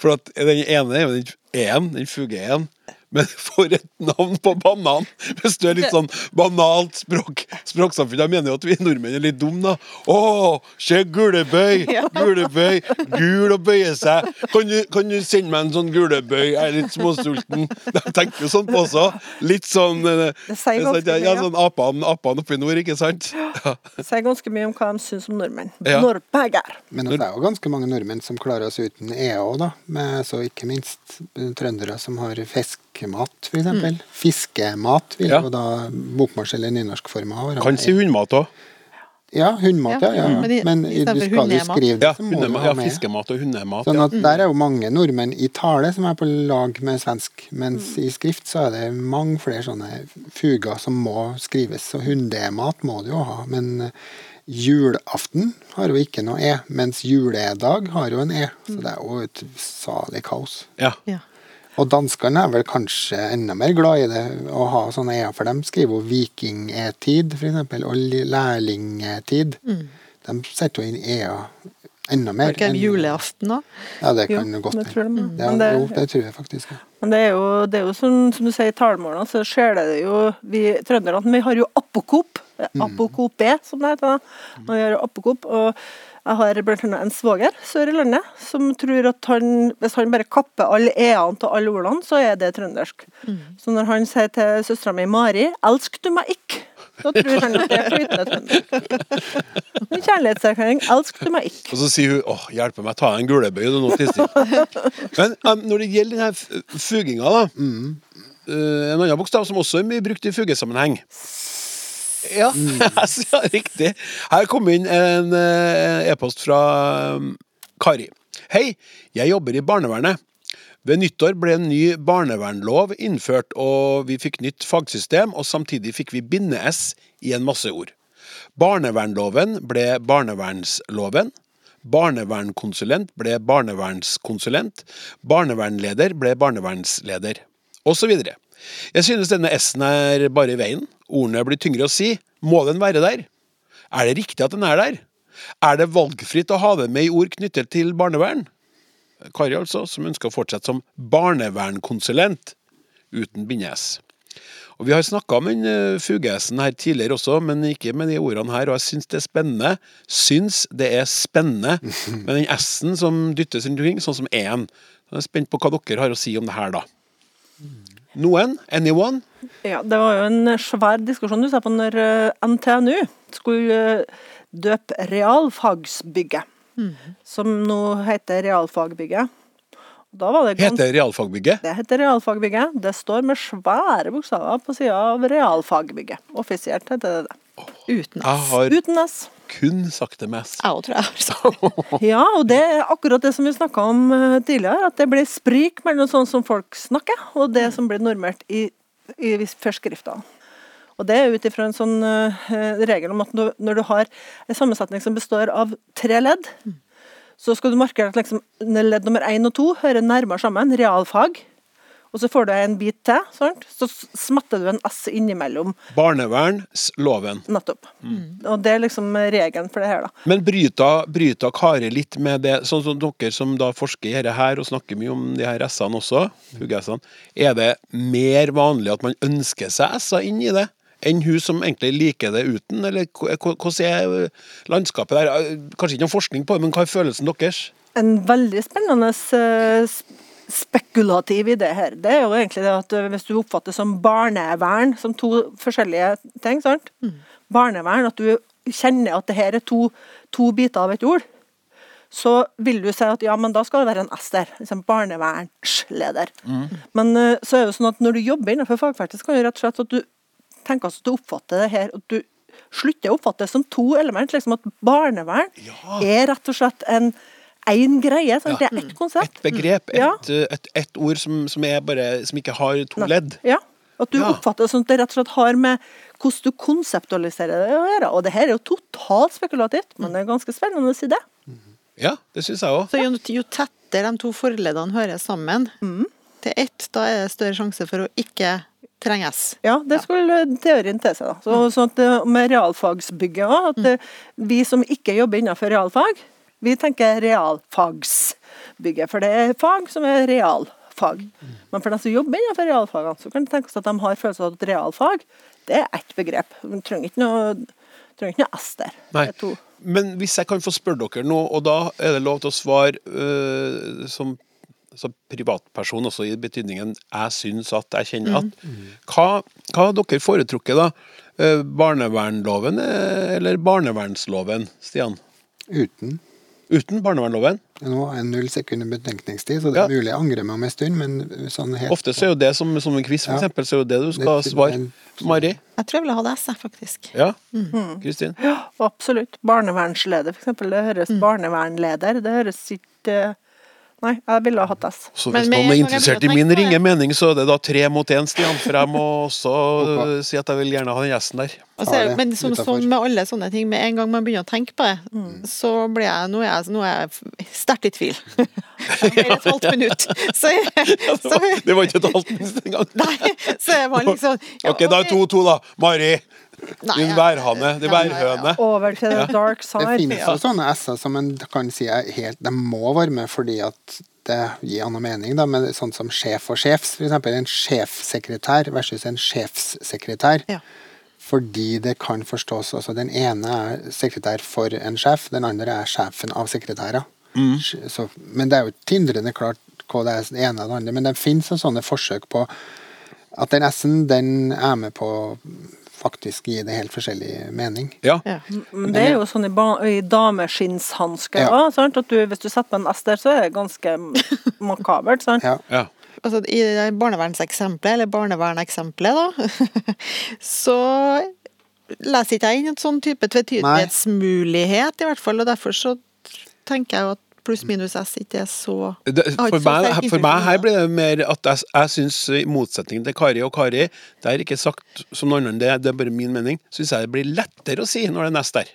For at den ene er jo den én, den fuge-én. Men for et navn på banan! Hvis du er litt sånn banalt språk, språksamfunn. Jeg mener jo at vi nordmenn er litt dumme, da. Å, se gulebøy! Gulebøy! Gul å bøye seg. Kan du, kan du sende meg en sånn gulebøy? Jeg er litt småsulten. De tenker jo sånn på også. Litt sånn eh, Det sier ganske mye, ja, sånn apene apen oppe i nord, ikke sant? Ja. Det sier ganske mye om hva de syns om nordmenn. Ja. Nordberger. Men det er jo ganske mange nordmenn som klarer oss uten EA òg, da. Med, så ikke minst trøndere som har fiskemat, f.eks. eksempel Fiskemat vil Ja. jo da bokmåls- eller nynorskforma være. Kan si hundmat òg. Ja, hundmat, ja. Ja, men i- Men du skal jo skrive det, Ja, så må du ha med. ja, fiskemat og hundemat. Sånn Ja. at Der er jo mange nordmenn i tale som er på lag med svensk, mens i skrift så er det mange flere sånne fuger som må skrives. Så hundemat må du jo ha, men eh, julaften har jo ikke noe E, mens juledag har jo en E. Så det er jo et salig kaos. Ja. Ja. Og danskene er vel kanskje enda mer glad i det å ha sånne e-er, for de skriver jo vikingetid, f.eks., og li- lærlingetid. De setter jo inn e-er enda mer. Var det ikke enn- julaften da? Ja, det kan jo godt det hende. De. Ja, det- jo, det tror jeg faktisk. Ja. Men det er jo, det er jo som, som du sier, i talemålene, så skjer det jo Vi trønderne vi har jo apokop. Apokopé, som det heter. da. vi har apokop. Og jeg har annet en svoger sør i landet som tror at han, hvis han bare kapper alle e-ene til alle ordene, så er det trøndersk. Så når han sier til søstera mi Mari 'elsk du meg ikke', Da tror han at det er flytende trønder. En kjærlighetserklæring. Elsk du meg ikke. Og så sier hun åh, hjelpe meg, ta en gulebøy du nå, Kristin. Men um, når det gjelder denne fuginga, da. eh, en annen bokstav som også er mye brukt i fugesammenheng. Ja, ja, riktig. Her kom inn en eh, e-post fra um, Kari. Hei, jeg jobber i barnevernet. Ved nyttår ble en ny barnevernlov innført, og vi fikk nytt fagsystem, og samtidig fikk vi binde-S i en masse ord. Barnevernloven ble barnevernsloven. Barnevernkonsulent ble barnevernskonsulent. Barnevernleder ble barnevernsleder. Og så videre. Jeg synes denne S-en er bare i veien. Ordene blir tyngre å si. Må den være der? Er det riktig at den er der? Er det valgfritt å ha den med i ord knyttet til barnevern? Kari, altså, som ønsker å fortsette som barnevernkonsulent uten binde-S. Og Vi har snakka om den uh, fugesen her tidligere også, men ikke med de ordene her. Og jeg syns det er spennende. Syns det er spennende med den S-en som dyttes rundt omkring, sånn som én. Jeg er spent på hva dere har å si om det her, da. Noen? Anyone? Ja, det var jo en svær diskusjon du sa på når eh, NTNU skulle eh, døpe realfagsbygget, som nå heter realfagbygget. Da var det Heter realfagbygget? Det heter realfagbygget. Det står med svære bokstaver på sida av realfagbygget. Offisielt heter det det. Uten S. har Uten S. kun sagt det med Jeg òg, tror jeg. har sagt. Ja, og det er akkurat det som vi snakka om eh, tidligere, at det blir sprik mellom sånn som folk snakker, og det som blir normert i, i forskriftene. Og det er ut ifra en sånn eh, regel om at når, når du har en sammensetning som består av tre ledd, så skal du markere at liksom, ledd nummer én og to hører nærmere sammen, realfag. Og så får du en bit til, sant? så smatter du en S innimellom. Barnevernsloven. Nettopp. Og det er liksom regelen for det her, da. Men bryter, bryter Kari litt med det, sånn som dere som da forsker i dette her, og snakker mye om de her S-ene også, fugge-S-ene, er det mer vanlig at man ønsker seg S-er inn i det? Enn hun som egentlig liker det uten, eller hvordan er landskapet der? Kanskje ikke noe forskning på det, men hva er følelsen deres? En veldig spennende eh, s- i det her. Det er jo egentlig det at eh, hvis du oppfatter som barnevern som to forskjellige ting, sant? Barnevern, at du kjenner at det her er to, to biter av et ord, så vil du si at ja, men da skal det være en S der. Liksom barnevernsleder. Men eh, så er det jo sånn at når du jobber innenfor fagfeltet, så kan du rett og slett at du tenker at du oppfatter det her, at du slutter å oppfatte det som to element. liksom At barnevern er rett og slett en én greie. Sant? Det er ett konsept. Et begrep, et, Ja. et, et ord som, som, er bare, som ikke har to ledd. Ja. At du Ja. oppfatter det sånn at det rett og slett har med hvordan du konseptualiserer det å gjøre. Og det her er jo totalt spekulativt, men det er ganske spennende å si det. Ja, det syns jeg òg. Så jo, jo tettere de to forleddene hører sammen til ett, da er det større sjanse for å ikke trenges. Ja, det skulle teorien til seg. da. Så, sånn at eh, Med realfagsbygget òg, at mm. vi som ikke jobber innenfor realfag, vi tenker realfagsbygget. For det er fag som er realfag. Men for de som jobber innenfor realfagene, så kan det tenkes at de har følelsen av at realfag det er ett begrep. De trenger ikke noe, trenger ikke noe S der. Nei. Det er to. Men hvis jeg kan få spørre dere nå, og da er det lov til å svare øh, som altså privatperson, også i betydningen 'jeg syns at', 'jeg kjenner at'. Hva, hva har dere foretrukket, da? Eh, Barnevernloven eh, eller barnevernsloven, Stian? Uten. Uten barnevernloven? Nå er det null sekunder betenkningstid, så det er Ja. mulig jeg angrer meg om en stund, men sånn helt Ofte så er jo det som, som en quiz, for Ja. eksempel, så er jo det du skal Det- svare. men- Mari? Jeg tror jeg ville hatt S, faktisk. Ja? Kristin? Ja, absolutt. Barnevernsleder, for eksempel. Det høres barnevernleder. Det høres ikke Nei, jeg ville ha hatt S. Så hvis noen er interessert i min ringe mening, så er det da tre mot én, Stian. For jeg må også si at jeg vil gjerne ha den gjesten der. Altså, men som, som med alle sånne ting, med en gang man begynner å tenke på det, så blir jeg Nå er jeg, nå er jeg sterkt i tvil. Enn et halvt minutt. Så, så, Det var ikke et halvt minutt engang. nei, så er man liksom ja, Ok, da er to to, da. Mari. Nei, Din værhane. Din værhøne. Over til the dark Det finnes jo sånne S-er som en kan si er helt De må være med fordi at det gir annen mening, da, men sånn som sjef og sjefs, for eksempel en sjefsekretær versus en sjefssekretær. Ja. Fordi det kan forstås altså Den ene er sekretær for en sjef, den andre er sjefen av sekretærer. Så, men det er jo tindrende klart hva det er det ene og det andre. Men det finnes jo sånne forsøk på at den S-en den er med på faktisk gi det helt forskjellig mening. Ja. Ja. Det er jo sånn i, i dameskinnshansker Ja. også, sant? At du, hvis du setter på en S der, så er det ganske makabert. Sant? Ja. ja. Altså, I barnevernseksempelet, eller barneverneksempelet, da, så leser ikke jeg inn en sånn type tvetydighetsmulighet, i hvert fall. Og derfor så tenker jeg jo at pluss minus S ikke er så Det, for, meg, for meg her blir det mer at jeg, jeg syns, i motsetning til Kari og Kari, det er ikke sagt som noe annet, det, det er bare min mening, syns jeg det blir lettere å si når det er nest der.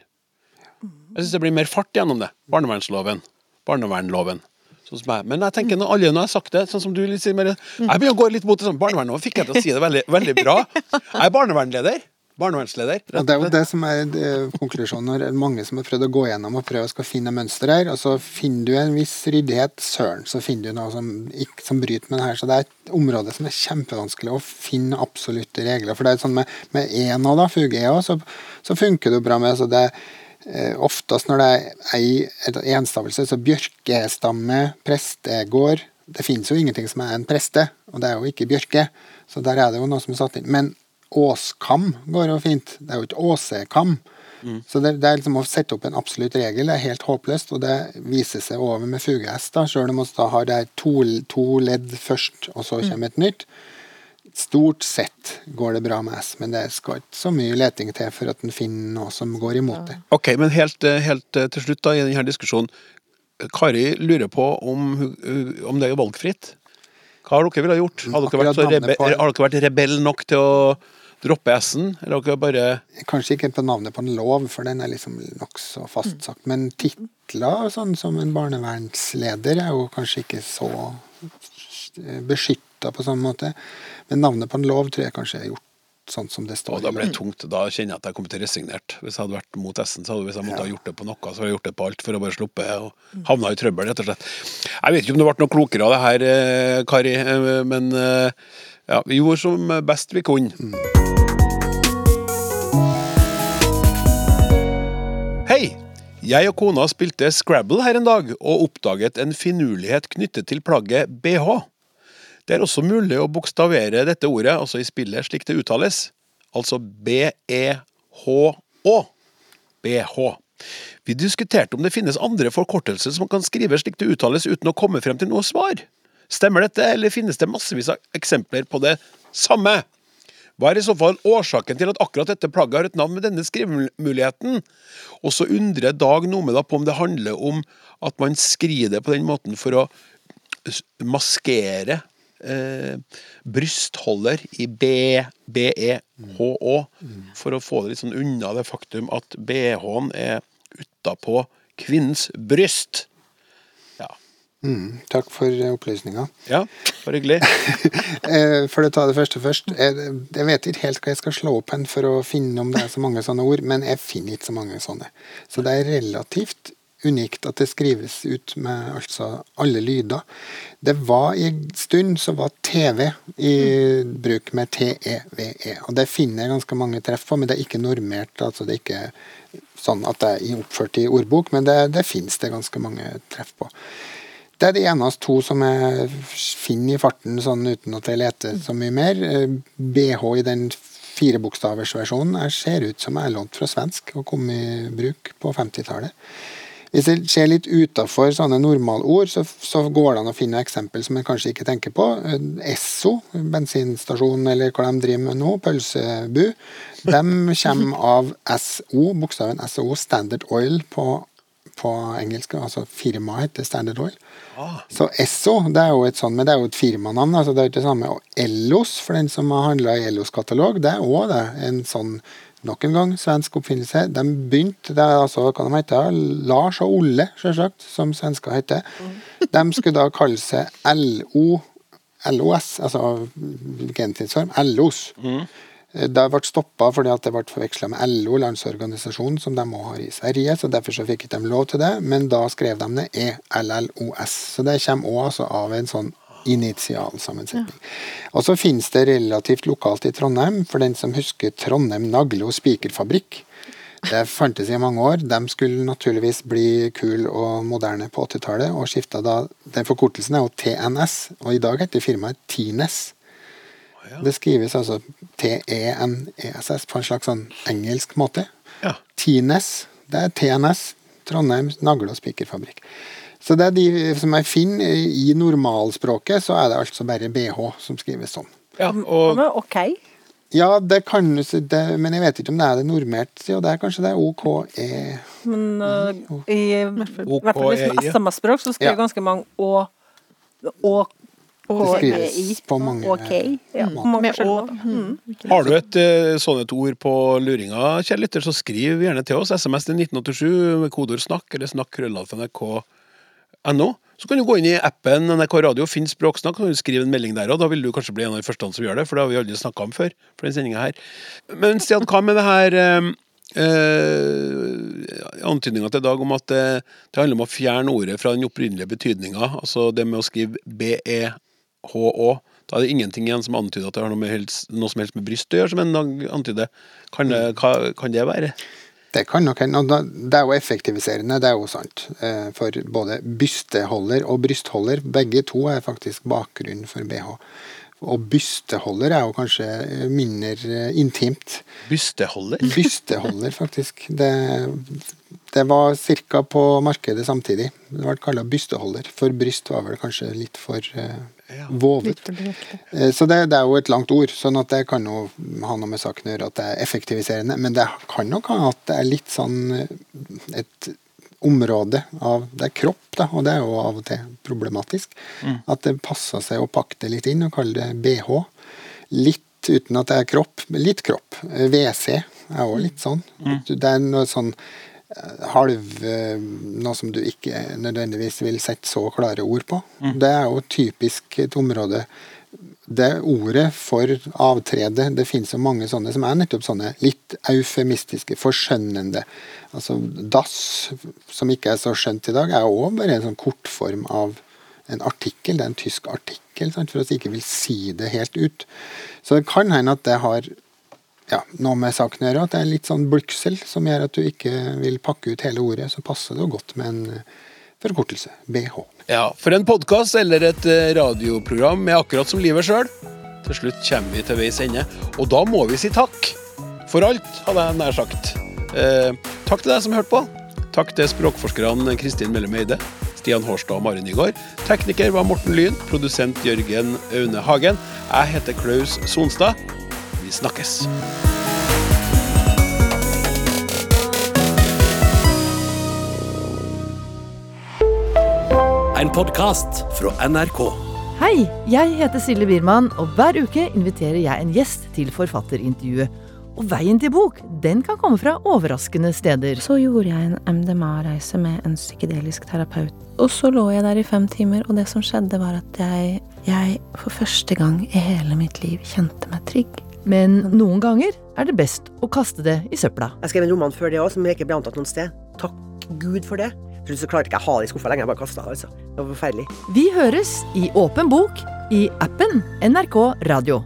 Jeg syns det blir mer fart gjennom det. Barnevernsloven. Barnevernloven. Sånn som jeg. Men jeg tenker når alle når jeg har sagt det, sånn som du litt sier, jeg begynner å gå litt mot det sånn, barnevernet, fikk jeg til å si det veldig, veldig bra. Jeg er barnevernleder. Barnevernsleder. Og Det er jo det som er eh, konklusjonen. Når mange som har prøvd å gå gjennom og prøve å finne mønster her, og så finner du en viss ryddighet, søren, så finner du noe som, ikke, som bryter med det her. Så det er et område som er kjempevanskelig å finne absolutte regler. For det er sånn med, med ENA, da, fuge-EA, så, så funker det jo bra med så det eh, Oftest når det er ei enstavelse, så bjørkestamme, prestegård Det finnes jo ingenting som er en preste, og det er jo ikke bjørke. Så der er det jo noe som er satt inn. Men åskam går jo fint. Det er jo ikke åsekam. Så det, det er liksom å sette opp en absolutt regel det er helt håpløst, og det viser seg over med fuges, da, sjøl om vi da har det her to, to ledd først, og så kommer et nytt. Stort sett går det bra med S, men det skal ikke så mye leting til for at en finner noe som går imot det. Ok, men helt, eh, helt eh, til slutt da, i denne diskusjonen. Kari lurer på om, om det er valgfritt. Hva har dere ville gjort? Har dere, vært så rebe har dere vært rebell nok til å droppe S-en? Eller dere bare Kanskje ikke på navnet på en lov, for den er liksom nokså fastsagt. Men titler, sånn som en barnevernsleder, er jo kanskje ikke så beskytta på samme måte. Men navnet på en lov tror jeg kanskje er gjort sånn som det står. Og da ble det tungt. Da kjenner jeg at jeg kom til resignert. Hvis jeg hadde vært mot S-en, så hadde hvis jeg måtte ha gjort det på noe, så hadde jeg gjort det på alt for å bare sluppe og havna i trøbbel, rett og slett. Jeg vet ikke om det ble noe klokere av det her, eh, Kari, eh, men eh, ja, vi gjorde som best vi kunne. Hei! Jeg og kona spilte Scrabble her en dag, og oppdaget en finurlighet knyttet til plagget BH. Det er også mulig å bokstavere dette ordet, altså i spillet, slik det uttales. Altså B-E-H-Å. BH. Vi diskuterte om det finnes andre forkortelser som kan skrives slik det uttales uten å komme frem til noe svar. Stemmer dette, eller finnes det massevis av eksempler på det samme? Hva er i så fall årsaken til at akkurat dette plagget har et navn med denne skrivemuligheten? Og så undrer Dag Nome da på om det handler om at man skriver det på den måten for å maskere eh, brystholder i B-E-H-Å, for å få det litt sånn unna det faktum at BH-en er utapå kvinnens bryst. Mm, takk for opplysninga. ja, bare hyggelig. Eh, For å ta det første først. Jeg vet ikke helt hva jeg skal slå opp hen for å finne om det er så mange sånne ord, men jeg finner ikke så mange sånne. Så det er relativt unikt at det skrives ut med altså alle lyder. Det var i en stund så var TV i bruk med T-E-V-E, og det finner jeg ganske mange treff på, men det er ikke normert. altså det er ikke sånn at det er oppført i ordbok, men det, det finnes det ganske mange treff på. Det er de eneste to som jeg finner i farten sånn uten at jeg leter så mye mer. Eh, BH i den firebokstaversversjonen jeg ser ut som jeg er lånt fra svensk og kom i bruk på 50-tallet. Hvis jeg ser litt utafor sånne normalord, så, så går det an å finne eksempel som jeg kanskje ikke tenker på. Eh, Esso, bensinstasjon eller hva de driver med nå, pølsebu, de kommer av SO, bokstaven SO, Standard Oil på, på engelsk. Altså firmaet heter Standard Oil. Så Esso det er jo et sånt, men det er jo et firmanavn. altså Det er ikke det samme. Og Ellos, for den som har handla i Ellos katalog, det er òg det. En sånn nok en gang svensk oppfinnelse. De begynte, det er altså hva de heter, Lars og Olle, selvsagt, som svensker heter. De skulle da kalle seg LO, LOS, altså gentidsform, LOs. Det ble stoppa fordi at det ble forveksla med LO, landsorganisasjonen, som de òg har i Sverige. så Derfor så fikk ikke lov til det, men da skrev de det ELLOS. Så det kommer òg altså av en sånn initialsammensetning. Og så finnes det relativt lokalt i Trondheim, for den som husker Trondheim nagle- og spikerfabrikk. Det fantes i mange år. De skulle naturligvis bli kul og moderne på 80-tallet, og skifta da Den forkortelsen er jo TNS, og i dag heter firmaet Tines. Ja. Det skrives altså T-E-N-E-S-S på en slags sånn engelsk måte. Ja. Tines, det er TNS. Trondheim nagle- og spikerfabrikk. Så det er de som jeg finner i normalspråket, så er det altså bare BH som skrives sånn. ja og Men OK. Ja, det kan du si, men jeg vet ikke om det er det normert, og det er kanskje det er OKE Men uh, i, hvert fall med ja. SMS-språk så skriver Ja. ganske mange Å og Det skrives på mange OK. Ja, Med å. Mm. har du et eh, sånn et ord på luringa, kjære lytter, så skriv gjerne til oss. SMS til 1987 med kodeord 'snakk' eller 'snakk' krøllalfa nrk.no. Så kan du gå inn i appen NRK Radio, finn språksnakk, og skrive en melding der, og da vil du kanskje bli en av de første som gjør det, for det har vi aldri snakka om før. for den her. Men Stian, hva med det her eh, eh, antydninga til i dag om at det, det handler om å fjerne ordet fra den opprinnelige betydninga, altså det med å skrive B-E-H-Å. Da er det ingenting igjen som antyder at det har noe, med helst, noe som helst med bryst å gjøre, som en antyder. Kan det, hva, kan det være? Det kan nok hende. og Det er jo effektiviserende, det er jo sant. Eh, For både bysteholder og brystholder, begge to er faktisk bakgrunnen for BH. Og bysteholder er jo kanskje mindre eh, intimt. Bysteholder? Bysteholder, faktisk. Det, det var ca. på markedet samtidig. Det ble kalla bysteholder. For bryst var vel kanskje litt for eh, Ja. vovet. Eh, Så det, det er jo et langt ord, sånn at det kan jo ha noe med saken å gjøre at det er effektiviserende. Men det kan nok ha at det er litt sånn eh, et område av Det er kropp, da, og det er jo av og til problematisk. At det passer seg å pakke det litt inn og kalle det BH. Litt uten at det er kropp, litt kropp. Eh, WC er òg litt sånn. Det er noe sånn eh, halv eh, Noe som du ikke nødvendigvis vil sette så klare ord på. Det er jo typisk et område det ordet for avtrede, det finnes jo mange sånne som er nettopp sånne litt eufemistiske, forskjønnende. Altså dass, som ikke er så skjønt i dag, er òg bare en sånn kortform av en artikkel. Det er en tysk artikkel, sant, for at vi ikke vil si det helt ut. Så det kan hende at det har ja, noe med saken å gjøre, at det er litt sånn bluksel som gjør at du ikke vil pakke ut hele ordet. Så passer det jo godt med en eh, forkortelse. BH. Ja, for en podkast eller et eh, radioprogram er akkurat som livet sjøl. Til slutt kommer vi til veis ende, og da må vi si takk. For alt, hadde jeg nær sagt. Eh, takk til deg som hørte på. Takk til språkforskerne Kristin Mellem Eide, Stian Hårstad og Mari Nygaard. Tekniker var Morten Lyn, produsent Jørgen Aune Hagen. Jeg heter Klaus Sonstad. Snakkes. En podkast fra NRK. Hei, jeg heter Silje Biermann, og hver uke inviterer jeg en gjest til forfatterintervjuet. Og veien til bok, den kan komme fra overraskende steder. Så gjorde jeg en MDMA-reise med en psykedelisk terapeut. Og så lå jeg der i fem timer, og det som skjedde var at jeg, jeg for første gang i hele mitt liv kjente meg trygg. Men noen ganger er det best å kaste det i søpla. Jeg skrev en roman før det òg, som ikke ble antatt noen sted. Takk Gud for det. Til slutt så klarte ikke jeg å ha det i skuffa lenger. Jeg bare kasta det. altså. Det var forferdelig. Vi høres i Åpen bok i appen NRK Radio.